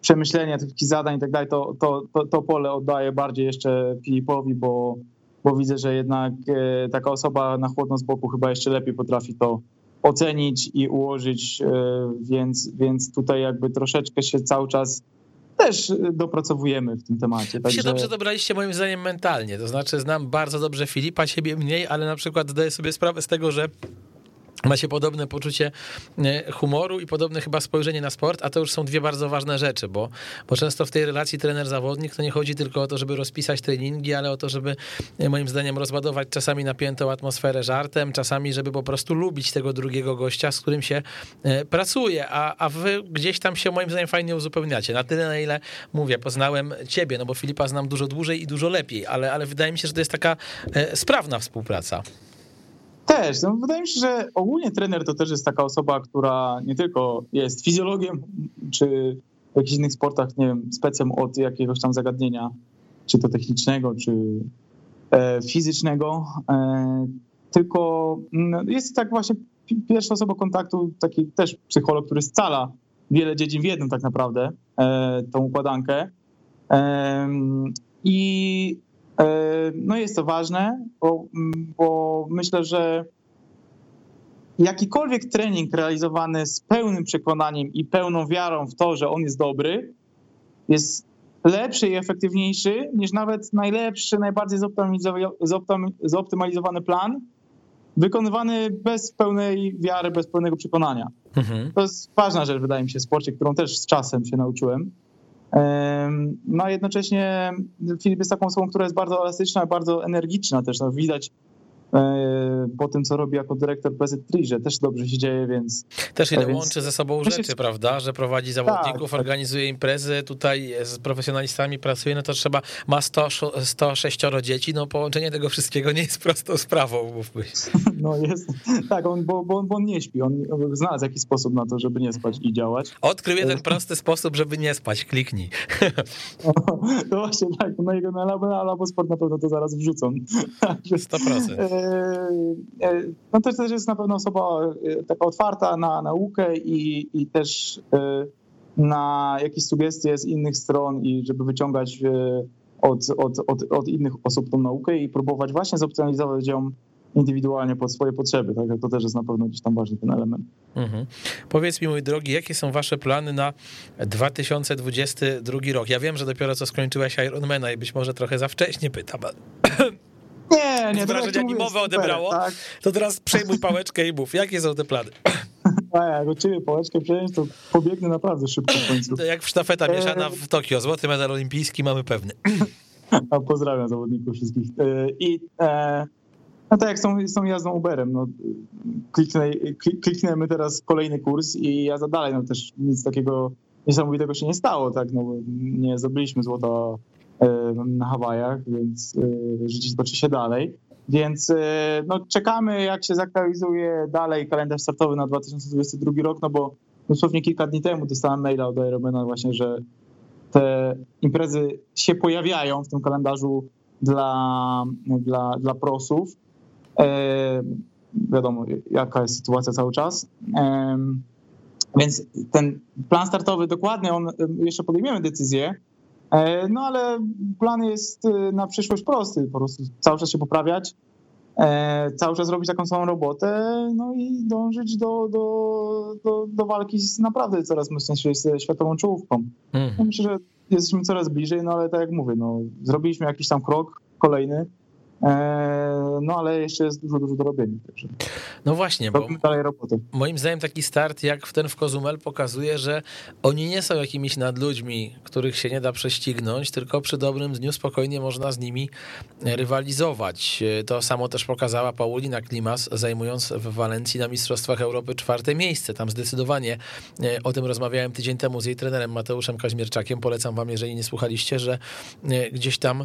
Speaker 2: przemyślenia tych zadań i tak dalej, to, to, to, to pole oddaję bardziej jeszcze Filipowi, bo, bo widzę, że jednak e, taka osoba na chłodno z boku chyba jeszcze lepiej potrafi to ocenić i ułożyć, e, więc, więc tutaj jakby troszeczkę się cały czas też dopracowujemy w tym temacie.
Speaker 1: Wy się dobrze dobraliście moim zdaniem mentalnie, to znaczy znam bardzo dobrze Filipa, siebie mniej, ale na przykład zdaję sobie sprawę z tego, że macie podobne poczucie e, humoru i podobne chyba spojrzenie na sport, a to już są dwie bardzo ważne rzeczy, bo, bo często w tej relacji trener-zawodnik to nie chodzi tylko o to, żeby rozpisać treningi, ale o to, żeby e, moim zdaniem rozładować czasami napiętą atmosferę żartem, czasami, żeby po prostu lubić tego drugiego gościa, z którym się e, pracuje, a, a wy gdzieś tam się moim zdaniem fajnie uzupełniacie. Na tyle, na ile mówię, poznałem ciebie, no bo Filipa znam dużo dłużej i dużo lepiej, ale, ale wydaje mi się, że to jest taka sprawna współpraca.
Speaker 2: Też. No, wydaje mi się, że ogólnie trener to też jest taka osoba, która nie tylko jest fizjologiem czy w jakichś innych sportach, nie wiem, specem od jakiegoś tam zagadnienia, czy to technicznego, czy e, fizycznego, e, tylko no, jest tak właśnie pierwsza osoba kontaktu, taki też psycholog, który scala wiele dziedzin w jednym tak naprawdę, e, tą układankę. I no jest to ważne, bo, bo myślę, że jakikolwiek trening realizowany z pełnym przekonaniem i pełną wiarą w to, że on jest dobry, jest lepszy i efektywniejszy niż nawet najlepszy, najbardziej zoptymalizowany plan, wykonywany bez pełnej wiary, bez pełnego przekonania. Mhm. To jest ważna rzecz, wydaje mi się, w sporcie, którą też z czasem się nauczyłem. No jednocześnie Filip jest taką osobą, która jest bardzo elastyczna, bardzo energiczna też. No, widać po tym, co robi jako dyrektor PZ3, że też dobrze się dzieje, więc...
Speaker 1: Też ile więc... łączy ze sobą rzeczy, prawda, że prowadzi zawodników, tak, organizuje imprezy, tutaj z profesjonalistami pracuje, no to trzeba, ma 100, 106 dzieci, no połączenie tego wszystkiego nie jest prostą sprawą, mówmy.
Speaker 2: No jest, tak, on, bo, bo, bo on nie śpi, on znalazł jakiś sposób na to, żeby nie spać i działać.
Speaker 1: Odkrył jeden prosty sposób, żeby nie spać, kliknij.
Speaker 2: No, no właśnie tak, na jego na Labo Sport na pewno to zaraz wrzucą.
Speaker 1: 100%.
Speaker 2: E, e, no to też jest na pewno osoba e, taka otwarta na naukę i, i też na jakieś sugestie z innych stron i żeby wyciągać od, od, od, od innych osób tą naukę i próbować właśnie zoptymalizować ją indywidualnie pod swoje potrzeby. Tak? To też jest na pewno gdzieś tam ważny ten element. Mhm.
Speaker 1: Powiedz mi, mój drogi, jakie są wasze plany na 2022 rok? Ja wiem, że dopiero co skończyłeś Ironmana i być może trochę za wcześnie pytam,
Speaker 2: nie, nie.
Speaker 1: Z wrażenia ani mowę odebrało, tak? to teraz przejmuj pałeczkę i mów, jakie są te plany?
Speaker 2: A jak od ciebie pałeczkę przejąć, to pobiegnę naprawdę szybko w końcu.
Speaker 1: To jak w sztafeta mieszana w Tokio, złoty medal olimpijski mamy pewny.
Speaker 2: A pozdrawiam zawodników wszystkich. E, I e, no tak jak są, są jazdą Uberem, no, kliknę, kliknęmy teraz kolejny kurs i jazda dalej, no też nic takiego niesamowitego się nie stało, tak, no nie zdobyliśmy złota na Hawajach, więc e, życie toczy się dalej. Więc e, no, czekamy, jak się zaktualizuje dalej kalendarz startowy na 2022 rok, no bo dosłownie kilka dni temu dostałem maila od Aeromana właśnie, że te imprezy się pojawiają w tym kalendarzu dla, dla, dla prosów. E, wiadomo, jaka jest sytuacja cały czas. E, więc ten plan startowy dokładny, on jeszcze podejmiemy decyzję, E, no ale plan jest y, na przyszłość prosty, po prostu cały czas się poprawiać, e, cały czas robić taką samą robotę, no i dążyć do, do, do, do walki z naprawdę coraz mocniejszej światową czołówką. Mhm. Myślę, że jesteśmy coraz bliżej, no ale tak jak mówię, no, zrobiliśmy jakiś tam krok kolejny, E, no ale jeszcze jest dużo, dużo do robienia. Także.
Speaker 1: No właśnie, bo dalej roboty. moim zdaniem taki start jak w ten w Kozumel pokazuje, że oni nie są jakimiś nadludźmi, których się nie da prześcignąć, tylko przy dobrym dniu spokojnie można z nimi rywalizować. To samo też pokazała Paulina Klimas, zajmując w Walencji na Mistrzostwach Europy czwarte miejsce. Tam zdecydowanie e, o tym rozmawiałem tydzień temu z jej trenerem Mateuszem Kaźmierczakiem. Polecam wam, jeżeli nie słuchaliście, że e, gdzieś tam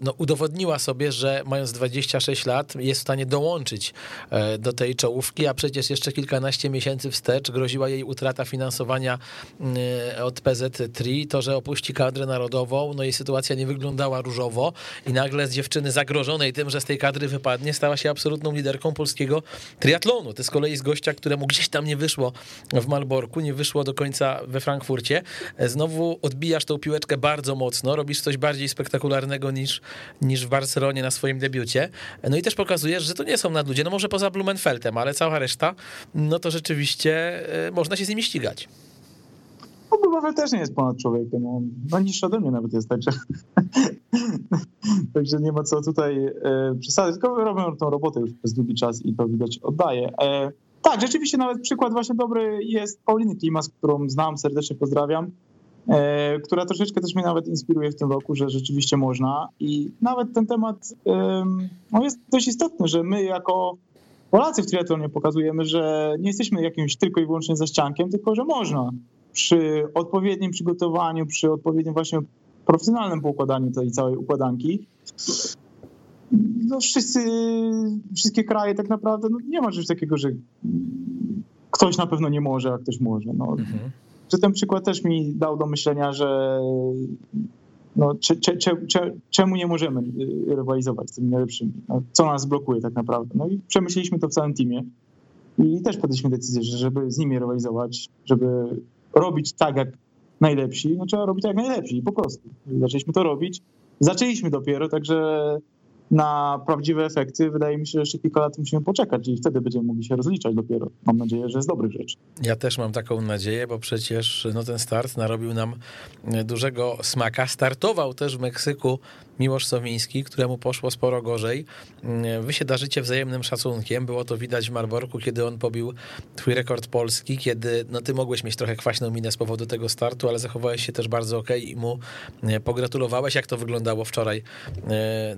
Speaker 1: no, udowodniła sobie, że mając 26 lat jest w stanie dołączyć e, do tej czołówki, a przecież jeszcze kilkanaście miesięcy wstecz groziła jej utrata finansowania e, od PZ3, to, że opuści kadrę narodową, no jej sytuacja nie wyglądała różowo i nagle z dziewczyny zagrożonej tym, że z tej kadry wypadnie, stała się absolutną liderką polskiego triatlonu. To z kolei z gościa, któremu gdzieś tam nie wyszło w Malborku, nie wyszło do końca we Frankfurcie. E, znowu odbijasz tą piłeczkę bardzo mocno, robisz coś bardziej spektakularnego niż, niż w Barcelonie na swoim debiucie. No i też pokazujesz, że to nie są nadludzie, no może poza Blumenfeldem, ale cała reszta, no to rzeczywiście e, można się z nimi ścigać.
Speaker 2: No Blumenfeld też nie jest ponad człowiekiem, on no, niższy ode mnie nawet jest, także, także nie ma co tutaj e, przesadzać, tylko robią tą robotę już przez długi czas i to widać oddaje. E, tak, rzeczywiście nawet przykład właśnie dobry jest Pauliny Klimas, którą znam, serdecznie pozdrawiam. E, która troszeczkę też mnie nawet inspiruje w tym roku, że rzeczywiście można. I nawet ten temat no jest dość istotny, że my jako Polacy w triatlonie pokazujemy, że nie jesteśmy jakimś tylko i wyłącznie zaściankiem, tylko że można przy odpowiednim przygotowaniu, przy odpowiednim właśnie profesjonalnym poukładaniu tej całej układanki. No wszyscy, wszystkie kraje tak naprawdę, no nie ma czegoś takiego, że ktoś na pewno nie może, a ktoś może. No. Mhm że ten przykład też mi dał do myślenia, że no, cze, cze, cze, czemu nie możemy y, rywalizować z tymi najlepszymi? No, co nas blokuje tak naprawdę? No i przemyśleliśmy to w całym teamie i też podjęliśmy decyzję, że żeby z nimi rywalizować, żeby robić tak jak najlepsi, no trzeba robić tak jak najlepsi po prostu. Zaczęliśmy to robić. Zaczęliśmy dopiero, także na prawdziwe efekty wydaje mi się, że jeszcze kilka lat musimy poczekać i wtedy będziemy mogli się rozliczać dopiero. Mam nadzieję, że z dobrych rzeczy.
Speaker 1: Ja też mam taką nadzieję, bo przecież no, ten start narobił nam dużego smaka. Startował też w Meksyku Miłosz Sowiński, któremu poszło sporo gorzej. Wy się darzycie wzajemnym szacunkiem. Było to widać w Marborku, kiedy on pobił twój rekord polski, kiedy no, ty mogłeś mieć trochę kwaśną minę z powodu tego startu, ale zachowałeś się też bardzo ok i mu pogratulowałeś. Jak to wyglądało wczoraj,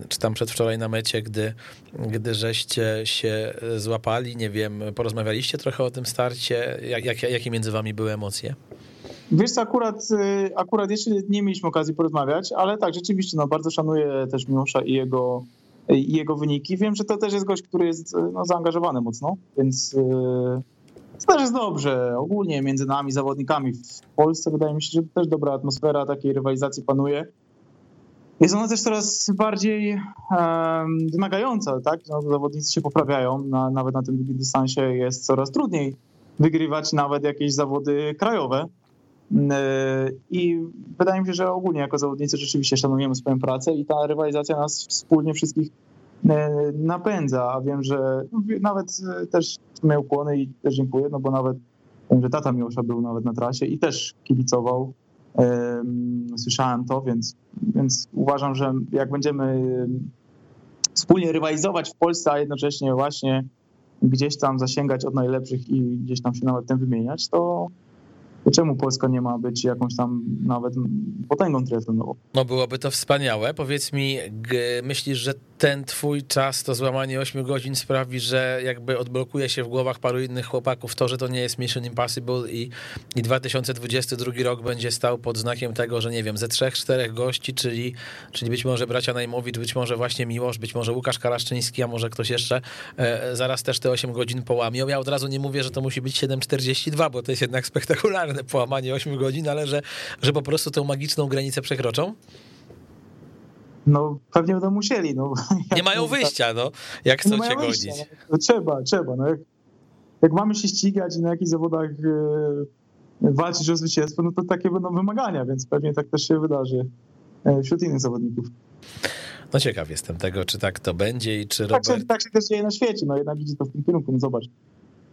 Speaker 1: czy tam przedwczoraj na mecie, gdy, gdy żeście się złapali? Nie wiem, porozmawialiście trochę o tym starcie? Jak, jak, jakie między wami były emocje?
Speaker 2: Wiesz co, akurat, y, akurat jeszcze nie mieliśmy okazji porozmawiać, ale tak, rzeczywiście, no bardzo szanuję też Miłosza i jego, i jego wyniki. Wiem, że to też jest gość, który jest no, zaangażowany mocno, więc y, to też jest dobrze. Ogólnie między nami, zawodnikami w Polsce wydaje mi się, że też dobra atmosfera takiej rywalizacji panuje. Jest ona też coraz bardziej wymagająca, tak? No, zawodnicy się poprawiają, na, nawet na tym długim dystansie jest coraz trudniej wygrywać nawet jakieś zawody krajowe. I wydaje mi się, że ogólnie jako zawodnicy rzeczywiście szanujemy swoją pracę i ta rywalizacja nas wspólnie wszystkich e, napędza, a wiem, że no, nawet e, też miał kłony i też dziękuję, no bo nawet wiem, że tata Miłosza był nawet na trasie i też kibicował. Słyszałem to, więc, więc uważam, że jak będziemy wspólnie rywalizować w Polsce, a jednocześnie właśnie gdzieś tam zasięgać od najlepszych i gdzieś tam się nawet tym wymieniać, to, czemu Polska nie ma być jakąś tam nawet potęgą triatlonową?
Speaker 1: No byłoby to wspaniałe. Powiedz mi, myślisz, że ten twój czas, to złamanie 8 godzin sprawi, że jakby odblokuje się w głowach paru innych chłopaków to, że to nie jest Mission Impossible i, i 2022 rok będzie stał pod znakiem tego, że nie wiem, ze trzech, czterech gości, czyli, czyli być może bracia Najmowicz, być może właśnie Miłosz, być może Łukasz Karaszczyński, a może ktoś jeszcze e, zaraz też te 8 godzin połamią. Ja od razu nie mówię, że to musi być 7,42, bo to jest jednak spektakularne połamanie 8 godzin, ale że, że po prostu tą magiczną granicę przekroczą?
Speaker 2: No pewnie będą musieli. No.
Speaker 1: Nie mają wyjścia, no, jak chcą się godzić.
Speaker 2: No, trzeba, trzeba. No, jak, jak mamy się ścigać i na jakichś zawodach e, walczyć o zwycięstwo, no to takie będą wymagania, więc pewnie tak też się wydarzy e, wśród innych zawodników.
Speaker 1: No ciekaw jestem tego, czy tak to będzie i czy
Speaker 2: tak Robert... Się, tak się też dzieje na świecie, no jednak idzie to w tym kierunku, no zobacz.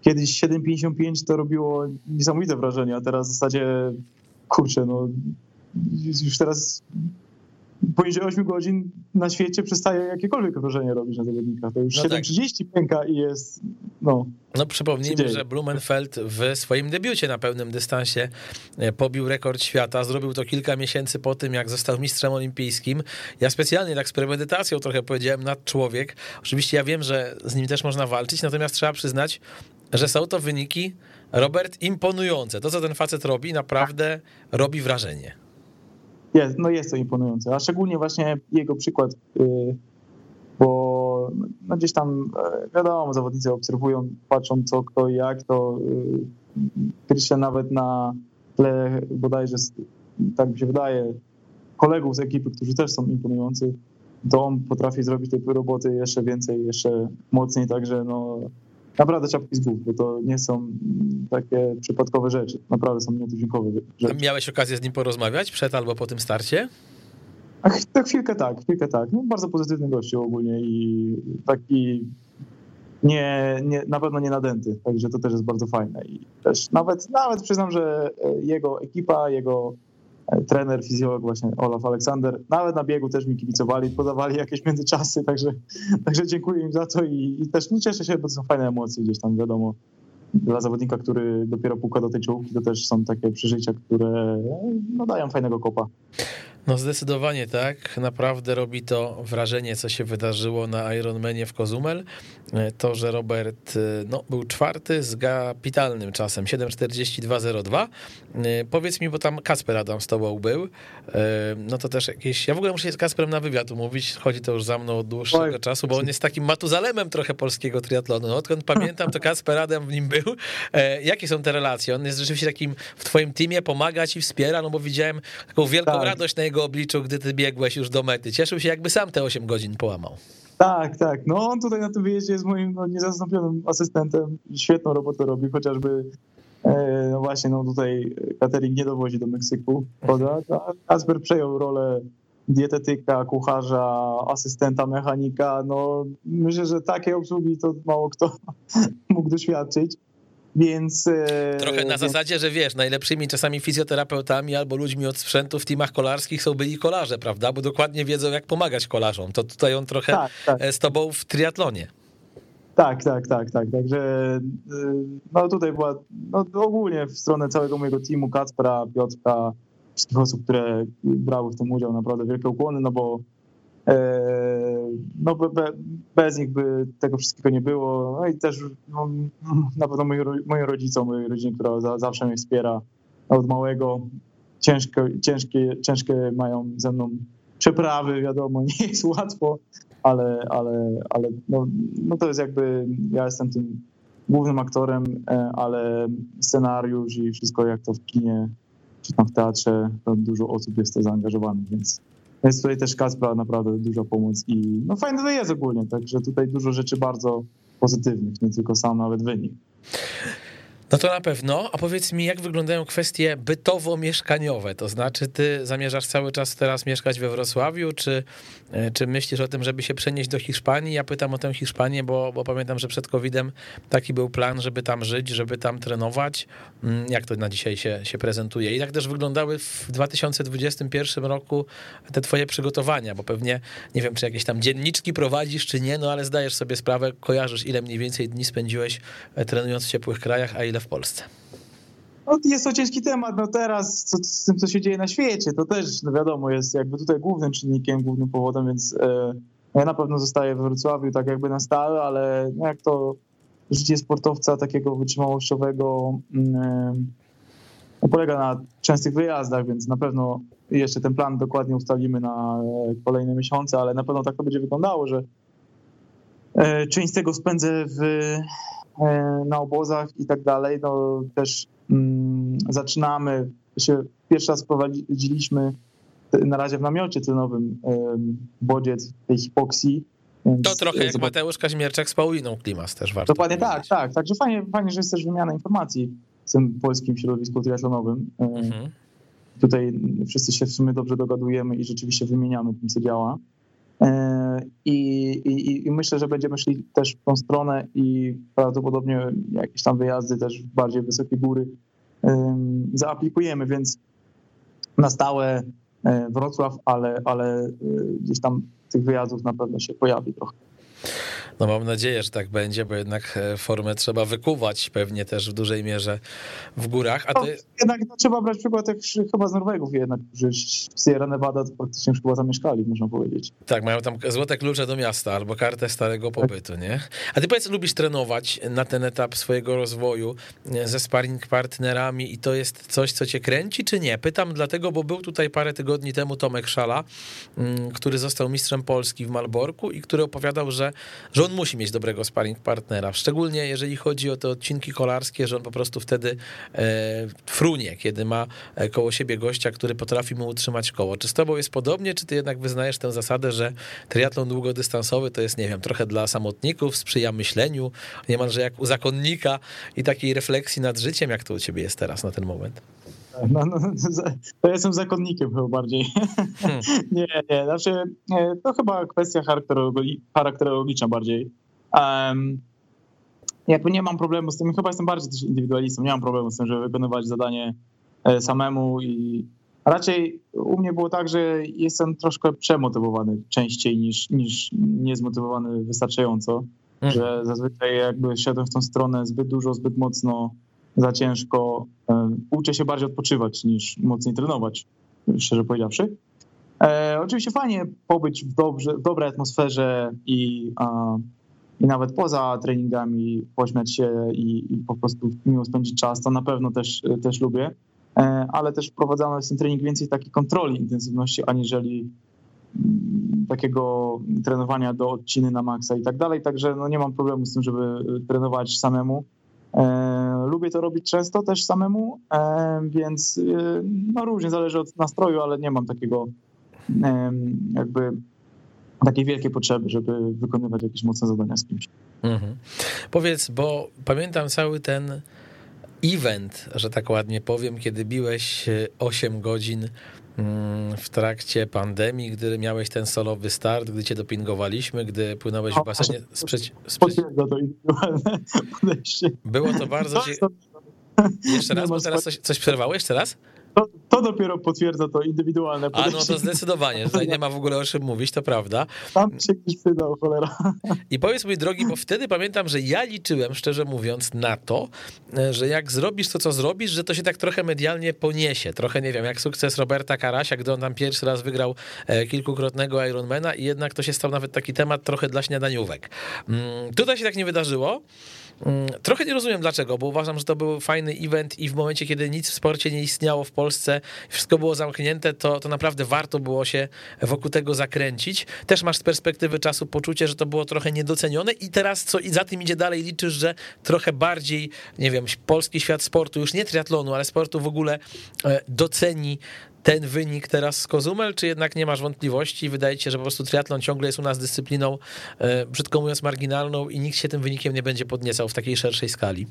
Speaker 2: Kiedyś 7,55 to robiło niesamowite wrażenie, a teraz w zasadzie, kurczę, no już teraz poniżej 8 godzin na świecie przestaje jakiekolwiek wrażenie robić na zawodnikach. To już no 7.30 tak. pęka i jest, no...
Speaker 1: No przypomnijmy, że Blumenfeld w swoim debiucie na pełnym dystansie e, pobił rekord świata. Zrobił to kilka miesięcy po tym, jak został mistrzem olimpijskim. Ja specjalnie tak z premedytacją trochę powiedziałem nad człowiek. Oczywiście ja wiem, że z nim też można walczyć, natomiast trzeba przyznać, że są to wyniki, Robert, imponujące. To, co ten facet robi, naprawdę robi wrażenie.
Speaker 2: Jest, no jest to imponujące, a szczególnie właśnie jego przykład, y, bo no gdzieś tam e, wiadomo, zawodnicy obserwują, patrzą co, kto i jak, to y, Christian nawet na tle bodajże, tak mi się wydaje, kolegów z ekipy, którzy też są imponujący, to on potrafi zrobić tej roboty jeszcze więcej, jeszcze mocniej, także no naprawdę czapki z głów, bo to nie są takie przypadkowe rzeczy. Naprawdę są nietuzinkowe rzeczy.
Speaker 1: Miałeś okazję z nim porozmawiać przed albo po tym starcie?
Speaker 2: Ach, tak, chwilkę tak, chwilkę tak. No, bardzo pozytywny gościu ogólnie i taki nie, nie, na pewno nie nadęty, także to też jest bardzo fajne. I też nawet, nawet przyznam, że jego ekipa, jego trener, fizjolog właśnie Olaf Aleksander. Nawet na biegu też mi kibicowali, podawali jakieś międzyczasy, także, także dziękuję im za to i, i też no, cieszę się, bo to są fajne emocje gdzieś tam, wiadomo. Dla zawodnika, który dopiero puka do tej czołówki, to też są takie przeżycia, które no, dają fajnego kopa.
Speaker 1: No zdecydowanie tak. Naprawdę robi to wrażenie, co się wydarzyło na Ironmanie w Kozumel. To, że Robert no, był czwarty z kapitalnym czasem 7.42.02. Powiedz mi, bo tam Kasper Adam z tobą był. No to też jakieś... Ja w ogóle muszę z Kasperem na wywiad umówić. Chodzi to już za mną od dłuższego Oj. czasu, bo on jest takim matuzalemem trochę polskiego triatlonu. No, odkąd pamiętam, to Kasper Adam w nim był. E, jakie są te relacje? On jest rzeczywiście takim w twoim teamie, pomaga ci, wspiera, no bo widziałem taką wielką tak. radość na jego obliczu, gdy ty biegłeś już do mety. Cieszył się, jakby sam te 8 godzin połamał.
Speaker 2: Tak, tak. No on tutaj na tym wyjeździe jest moim no, niezastąpionym asystentem. Świetną robotę robi, chociażby e, no właśnie, no tutaj catering nie dowozi do Meksyku. Prawda? Kasper przejął rolę dietetyka, kucharza, asystenta mechanika. No myślę, że takiej obsługi to mało kto mógł doświadczyć. Więc.
Speaker 1: E, Trochę na zasadzie, że wiesz, najlepszymi czasami fizjoterapeutami albo ludźmi od sprzętu w teamach kolarskich są byli kolarze, prawda? Bo dokładnie wiedzą, jak pomagać kolarzom. To tutaj on trochę tak, tak. E, z tobą w triatlonie.
Speaker 2: Tak, tak, tak, tak. Także e, no tutaj była no ogólnie w stronę całego mojego teamu, Kacpra, Piotrka, wszystkich osób, które brały w tym udział, naprawdę wielkie ukłony, no bo no be, bez nich by tego wszystkiego nie było. No i też no, na pewno moim, moim rodzicom, mojej rodzinie, która za, zawsze mnie wspiera od małego. Ciężko, ciężkie, ciężkie mają ze mną przeprawy, wiadomo, nie jest łatwo, ale, ale, ale no, no to jest jakby, ja jestem tym głównym aktorem, e, ale scenariusz i wszystko jak to w kinie czy tam w teatrze, to dużo osób jest to zaangażowanych, więc jest tutaj też Kacpra naprawdę duża pomoc i no fajny to jest ogólnie, także tutaj dużo rzeczy bardzo pozytywnych, nie tylko sam nawet wynik.
Speaker 1: No to na pewno. A powiedz mi, jak wyglądają kwestie bytowo-mieszkaniowe? To znaczy, ty zamierzasz cały czas teraz mieszkać we Wrocławiu, czy, e, czy myślisz o tym, żeby się przenieść do Hiszpanii? Ja pytam o tę Hiszpanię, bo, bo pamiętam, że przed COVID-em taki był plan, żeby tam żyć, żeby tam trenować. Mm, jak to na dzisiaj się, się prezentuje? I tak też wyglądały w 2021 roku te twoje przygotowania, bo pewnie, nie wiem, czy jakieś tam dzienniczki prowadzisz, czy nie, no ale zdajesz sobie sprawę, kojarzysz, ile mniej więcej dni spędziłeś e, trenując w ciepłych krajach, a ile w Polsce?
Speaker 2: No, jest to ciężki temat. No teraz co, z tym, co się dzieje na świecie, to też no wiadomo, jest jakby tutaj głównym czynnikiem, głównym powodem, więc e, ja na pewno zostaję w Wrocławiu tak jakby na stałe, ale no, jak to życie sportowca takiego wytrzymałościowego mm, no, polega na częstych wyjazdach, więc na pewno jeszcze ten plan dokładnie ustalimy na e, kolejne miesiące, ale na pewno tak to będzie wyglądało, że e, część z tego spędzę w E, na obozach i tak dalej, no też mm, zaczynamy, się pierwszy raz prowadziliśmy na razie w namiocie cenowym bodziec tej hipoksji.
Speaker 1: To trochę jak Mateusz Kaźmierczak z Pauliną Klimas też warto
Speaker 2: Dokładnie tak, tak. Także fajnie, fajnie, że jest też wymiana informacji w tym polskim środowisku triatlonowym. E, mhm. Tutaj wszyscy się w sumie dobrze dogadujemy i rzeczywiście wymieniamy tym, co działa. E, I, i, I, myślę, że będziemy szli też w tą stronę i prawdopodobnie jakieś tam wyjazdy też w bardziej wysokie góry zaaplikujemy, więc na stałe e, Wrocław, ale, ale e, gdzieś tam tych wyjazdów na pewno się pojawi trochę.
Speaker 1: No mam nadzieję, że tak będzie, bo jednak e, formę trzeba wykuwać pewnie też w dużej mierze w górach. A ty...
Speaker 2: no, jednak no, trzeba brać przykład jak chyba z Norwegów jednak, że Sierra Nevada to praktycznie już chyba zamieszkali, można powiedzieć.
Speaker 1: Tak, mają tam złote klucze do miasta albo kartę starego tak. pobytu, nie? A ty powiedz, lubisz trenować na ten etap swojego rozwoju e, ze sparring partnerami i to jest coś, co cię kręci, czy nie? Pytam dlatego, bo był tutaj parę tygodni temu Tomek Szala, mm, który został mistrzem Polski w Malborku i który opowiadał, że, że on musi mieć dobrego sparring partnera, szczególnie jeżeli chodzi o te odcinki kolarskie, że on po prostu wtedy e, frunie, kiedy ma e, koło siebie gościa, który potrafi mu utrzymać koło. Czy z tobą jest podobnie, czy ty jednak wyznajesz tę zasadę, że triatlon długodystansowy to jest, nie wiem, trochę dla samotników, sprzyja myśleniu, niemalże jak u zakonnika i takiej refleksji nad życiem, jak to u ciebie jest teraz na ten moment?
Speaker 2: No, no, to jestem zakonnikiem chyba bardziej. Hmm. Nie, nie, znaczy to chyba kwestia charakterologiczna bardziej. Um, jakby nie mam problemu z tym, chyba jestem bardziej też indywidualistą, nie mam problemu z tym, żeby wykonywać zadanie e, samemu i raczej u mnie było tak, że jestem troszkę przemotywowany częściej niż, niż niezmotywowany wystarczająco, hmm. że zazwyczaj jakby szedłem w tą stronę zbyt dużo, zbyt mocno, za ciężko. E, uczę się bardziej odpoczywać niż mocniej trenować, szczerze powiedziawszy. E, oczywiście fajnie pobyć w, dobrze, w dobrej atmosferze i, a, i nawet poza treningami pośmiać się i, i, po prostu miło spędzić czas, to na pewno też, też lubię, e, ale też wprowadzamy w ten trening więcej takiej kontroli intensywności, aniżeli mm, takiego trenowania do odciny na maksa i tak dalej, także no nie mam problemu z tym, żeby trenować samemu. E, lubię to robić często też samemu, e, więc e, no różnie zależy od nastroju, ale nie mam takiego jakby takiej wielkiej potrzeby, żeby wykonywać jakieś mocne zadania z kimś. Mhm.
Speaker 1: Powiedz, bo pamiętam cały ten event, że tak ładnie powiem, kiedy biłeś 8 godzin w trakcie pandemii, gdy miałeś ten solowy start, gdy cię dopingowaliśmy, gdy płynąłeś w basenie sprzeci... sprzeci... Było to bardzo... Jeszcze raz, bo teraz coś, coś przerwałeś teraz?
Speaker 2: To, to, dopiero potwierdza to indywidualne
Speaker 1: podejście. A no to zdecydowanie, tutaj nie ma w ogóle o czym mówić, to prawda.
Speaker 2: Tam się gdzieś przydał, cholera.
Speaker 1: I powiedz mój drogi, bo wtedy pamiętam, że ja liczyłem, szczerze mówiąc, na to, że jak zrobisz to, co zrobisz, że to się tak trochę medialnie poniesie. Trochę, nie wiem, jak sukces Roberta Karasia, gdy on tam pierwszy raz wygrał e, kilkukrotnego Ironmana i jednak to się stał nawet taki temat trochę dla śniadaniówek. Mm, tutaj się tak nie wydarzyło. Mm, trochę nie rozumiem dlaczego, bo uważam, że to był fajny event i w momencie, kiedy nic w sporcie nie istniało w Polsce, wszystko było zamknięte, to, to naprawdę warto było się wokół tego zakręcić. Też masz z perspektywy czasu poczucie, że to było trochę niedocenione i teraz co i za tym idzie dalej, liczysz, że trochę bardziej, nie wiem, polski świat sportu, już nie triatlonu, ale sportu w ogóle e, doceni ten wynik teraz z Kozumel, czy jednak nie masz wątpliwości? Wydaje ci się, że po prostu triatlon ciągle jest u nas dyscypliną, e, brzydko mówiąc, marginalną i nikt się tym wynikiem nie będzie podniecał w takiej szerszej skali?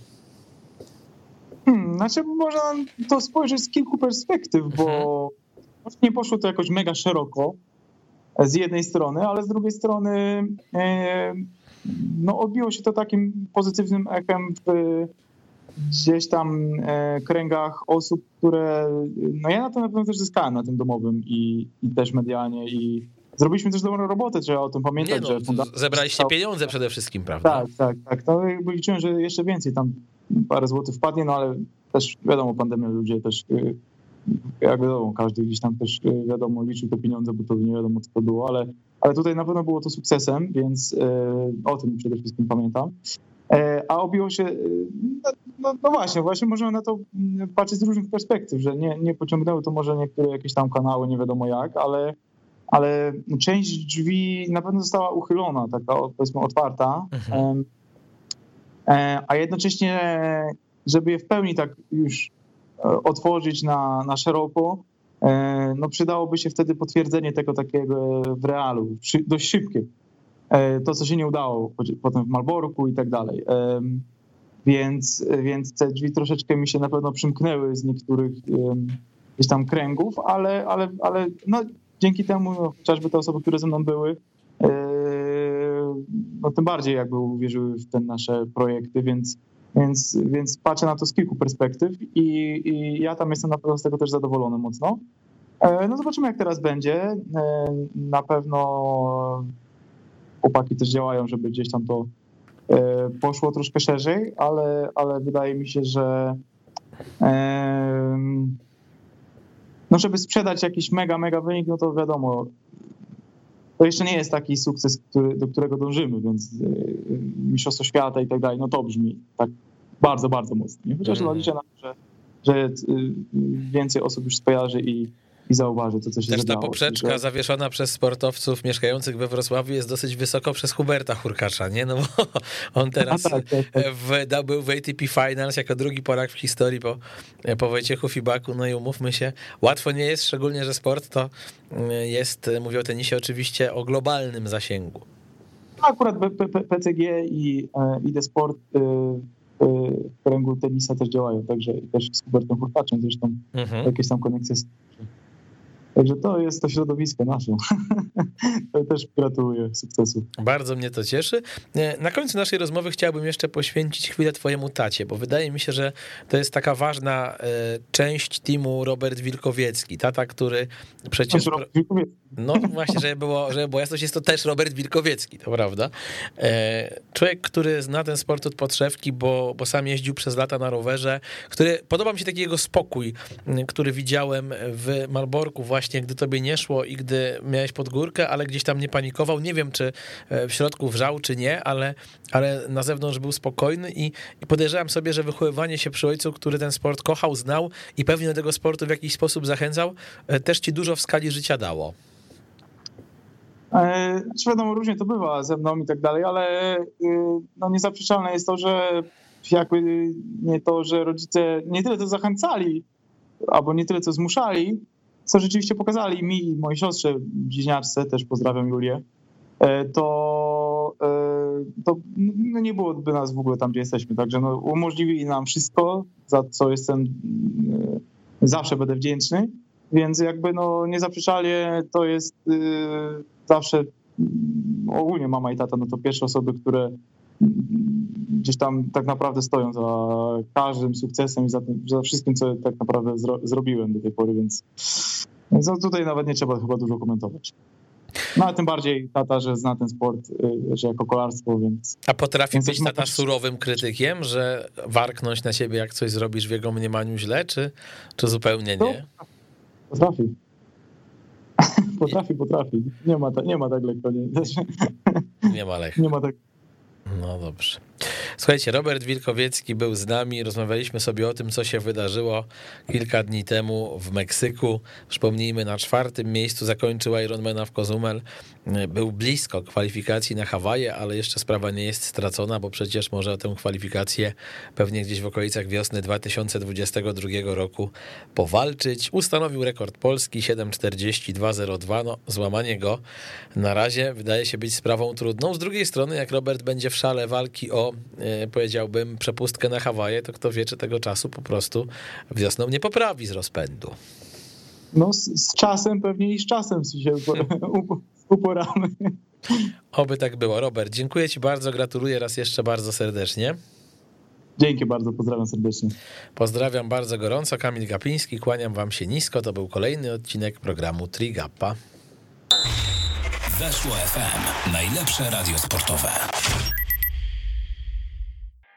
Speaker 2: Hmm, znaczy, można to spojrzeć z kilku perspektyw, bo mhm. nie poszło to jakoś mega szeroko z jednej strony, ale z drugiej strony e, no, odbiło się to takim pozytywnym echem w gdzieś tam e, kręgach osób, które, no ja na to na pewno też zyskałem na tym domowym i, i też medialnie i zrobiliśmy też dobrą robotę, trzeba o tym pamiętać,
Speaker 1: Nie no, że. Zebraliście pieniądze przede wszystkim, prawda?
Speaker 2: Tak, tak, tak. To jakby liczyłem, że jeszcze więcej tam parę złotych wpadnie, no ale też wiadomo, pandemia ludzie też y, jak wiadomo, każdy gdzieś tam też y, wiadomo liczył te pieniądze, bo to nie wiadomo co to było, ale, ale tutaj na pewno było to sukcesem, więc o tym przede wszystkim pamiętam. E, a obiło się, e, no, no, no, właśnie, właśnie możemy na to mm, patrzeć z różnych perspektyw, że nie, nie pociągnęły to może niektóre jakieś tam kanały, nie wiadomo jak, ale, ale część drzwi na pewno została uchylona, taka powiedzmy otwarta, mhm. E, a jednocześnie, żeby je w pełni tak już otworzyć na, na szeroko, no przydałoby się wtedy potwierdzenie tego takiego w realu, dość szybkie. E, to, co się nie udało potem w Malborku i tak dalej. Więc, więc te drzwi troszeczkę mi się na pewno przymknęły z niektórych gdzieś tam kręgów, ale, ale, ale no, dzięki temu no, chociażby te osoby, które ze mną były, e, no tym bardziej jakby uwierzyły w te nasze projekty, więc, więc, więc patrzę na to z kilku perspektyw i, i ja tam jestem na pewno z tego też zadowolony mocno. E, no zobaczymy, jak teraz będzie. Na pewno chłopaki też działają, żeby gdzieś tam to e, poszło troszkę szerzej, ale, ale wydaje mi się, że no żeby sprzedać jakiś mega, mega wynik, no to wiadomo, to jeszcze nie jest taki sukces, który, do którego dążymy, więc e, Mistrzostwo Świata i tak dalej, no to brzmi tak bardzo, bardzo mocno. Chociaż mm. liczę na to, że, że więcej osób już skojarzy i, i zauważy to, co się
Speaker 1: Też ta poprzeczka że... zawieszona przez sportowców mieszkających we Wrocławiu jest dosyć wysoko przez Huberta Hurkacza, nie? No bo on teraz tak, tak, tak. W, był w ATP Finals jako drugi Polak w historii po, po Wojciechu Fibaku, no i umówmy się, łatwo nie jest, szczególnie, że sport to jest, mówię o tenisie oczywiście, o globalnym zasięgu.
Speaker 2: Akurat PCG i e, ID Sport y, y, w kręgu tenisa też działają, także też z Hubertem Hurkaczem zresztą mhm. jakieś tam konekcje Także to jest to środowisko nasze. Też gratuluję sukcesu.
Speaker 1: Bardzo mnie to cieszy. Na końcu naszej rozmowy chciałbym jeszcze poświęcić chwilę twojemu tacie, bo wydaje mi się, że to jest taka ważna e, część teamu Robert Wilkowiecki. Tata, który przecież... No właśnie, żeby było, żeby było jasność, jest to też Robert Wilkowiecki, to prawda. E, człowiek, który zna ten sport od podszewki, bo, bo sam jeździł przez lata na rowerze, który, podoba mi się taki jego spokój, który widziałem w Malborku właśnie właśnie, gdy tobie nie szło i gdy miałeś pod górkę, ale gdzieś tam nie panikował. Nie wiem, czy e, w środku wrzał, czy nie, ale, ale na zewnątrz był spokojny i, i podejrzewam sobie, że wychowywanie się przy ojcu, który ten sport kochał, znał i pewnie do tego sportu w jakiś sposób zachęcał, e, też ci dużo w skali życia dało.
Speaker 2: Znaczy wiadomo, różnie to bywa ze mną i tak dalej, ale no niezaprzeczalne jest to, że jakby nie to, że rodzice nie tyle to zachęcali, albo nie tyle co zmuszali, co rzeczywiście pokazali mi i mojej siostrze bliźniaczce, też pozdrawiam Julię, e, to, e, to no nie byłoby nas w ogóle tam, gdzie jesteśmy. Także no, umożliwili nam wszystko, za co jestem e, zawsze będę wdzięczny. Więc jakby no niezaprzeczalnie to jest zawsze ogólnie mama i tata, no to pierwsze osoby, które gdzieś tam tak naprawdę stoją za każdym sukcesem i za, tym, za wszystkim, co tak naprawdę zro, zrobiłem do tej pory, więc, więc no tutaj nawet nie trzeba chyba dużo komentować. No a tym bardziej tata, że zna ten sport, y, że jako kolarstwo, więc...
Speaker 1: A potrafi więc być tata surowym krytykiem, że warknąć na siebie, jak coś zrobisz w jego mniemaniu źle, czy, czy zupełnie nie?
Speaker 2: Potrafi. Potrafi, potrafi. Nie ma, ta, nie ma tak lekko. Nie,
Speaker 1: nie ma lekko.
Speaker 2: Nie ma tak
Speaker 1: no dobrze. Słuchajcie, Robert Wilkowiecki był z nami, rozmawialiśmy sobie o tym, co się wydarzyło kilka dni temu w Meksyku. Przypomnijmy, na czwartym miejscu zakończył Ironmana w Kozumel. Był blisko kwalifikacji na Hawaje, ale jeszcze sprawa nie jest stracona, bo przecież może tę kwalifikację pewnie gdzieś w okolicach wiosny 2022 roku powalczyć. Ustanowił rekord Polski 7.42.02. No, złamanie go na razie wydaje się być sprawą trudną. Z drugiej strony, jak Robert będzie w szale walki o powiedziałbym, przepustkę na Hawaje, to kto wie, czy tego czasu po prostu wiosną nie poprawi z rozpędu.
Speaker 2: No z, z czasem pewnie i z czasem się uporamy.
Speaker 1: Oby tak było. Robert, dziękuję ci bardzo, gratuluję raz jeszcze bardzo serdecznie.
Speaker 2: Dzięki bardzo, pozdrawiam serdecznie.
Speaker 1: Pozdrawiam bardzo gorąco, Kamil Gapiński, kłaniam wam się nisko. To był kolejny odcinek programu Trigappa.
Speaker 3: Weszło FM, najlepsze radio sportowe.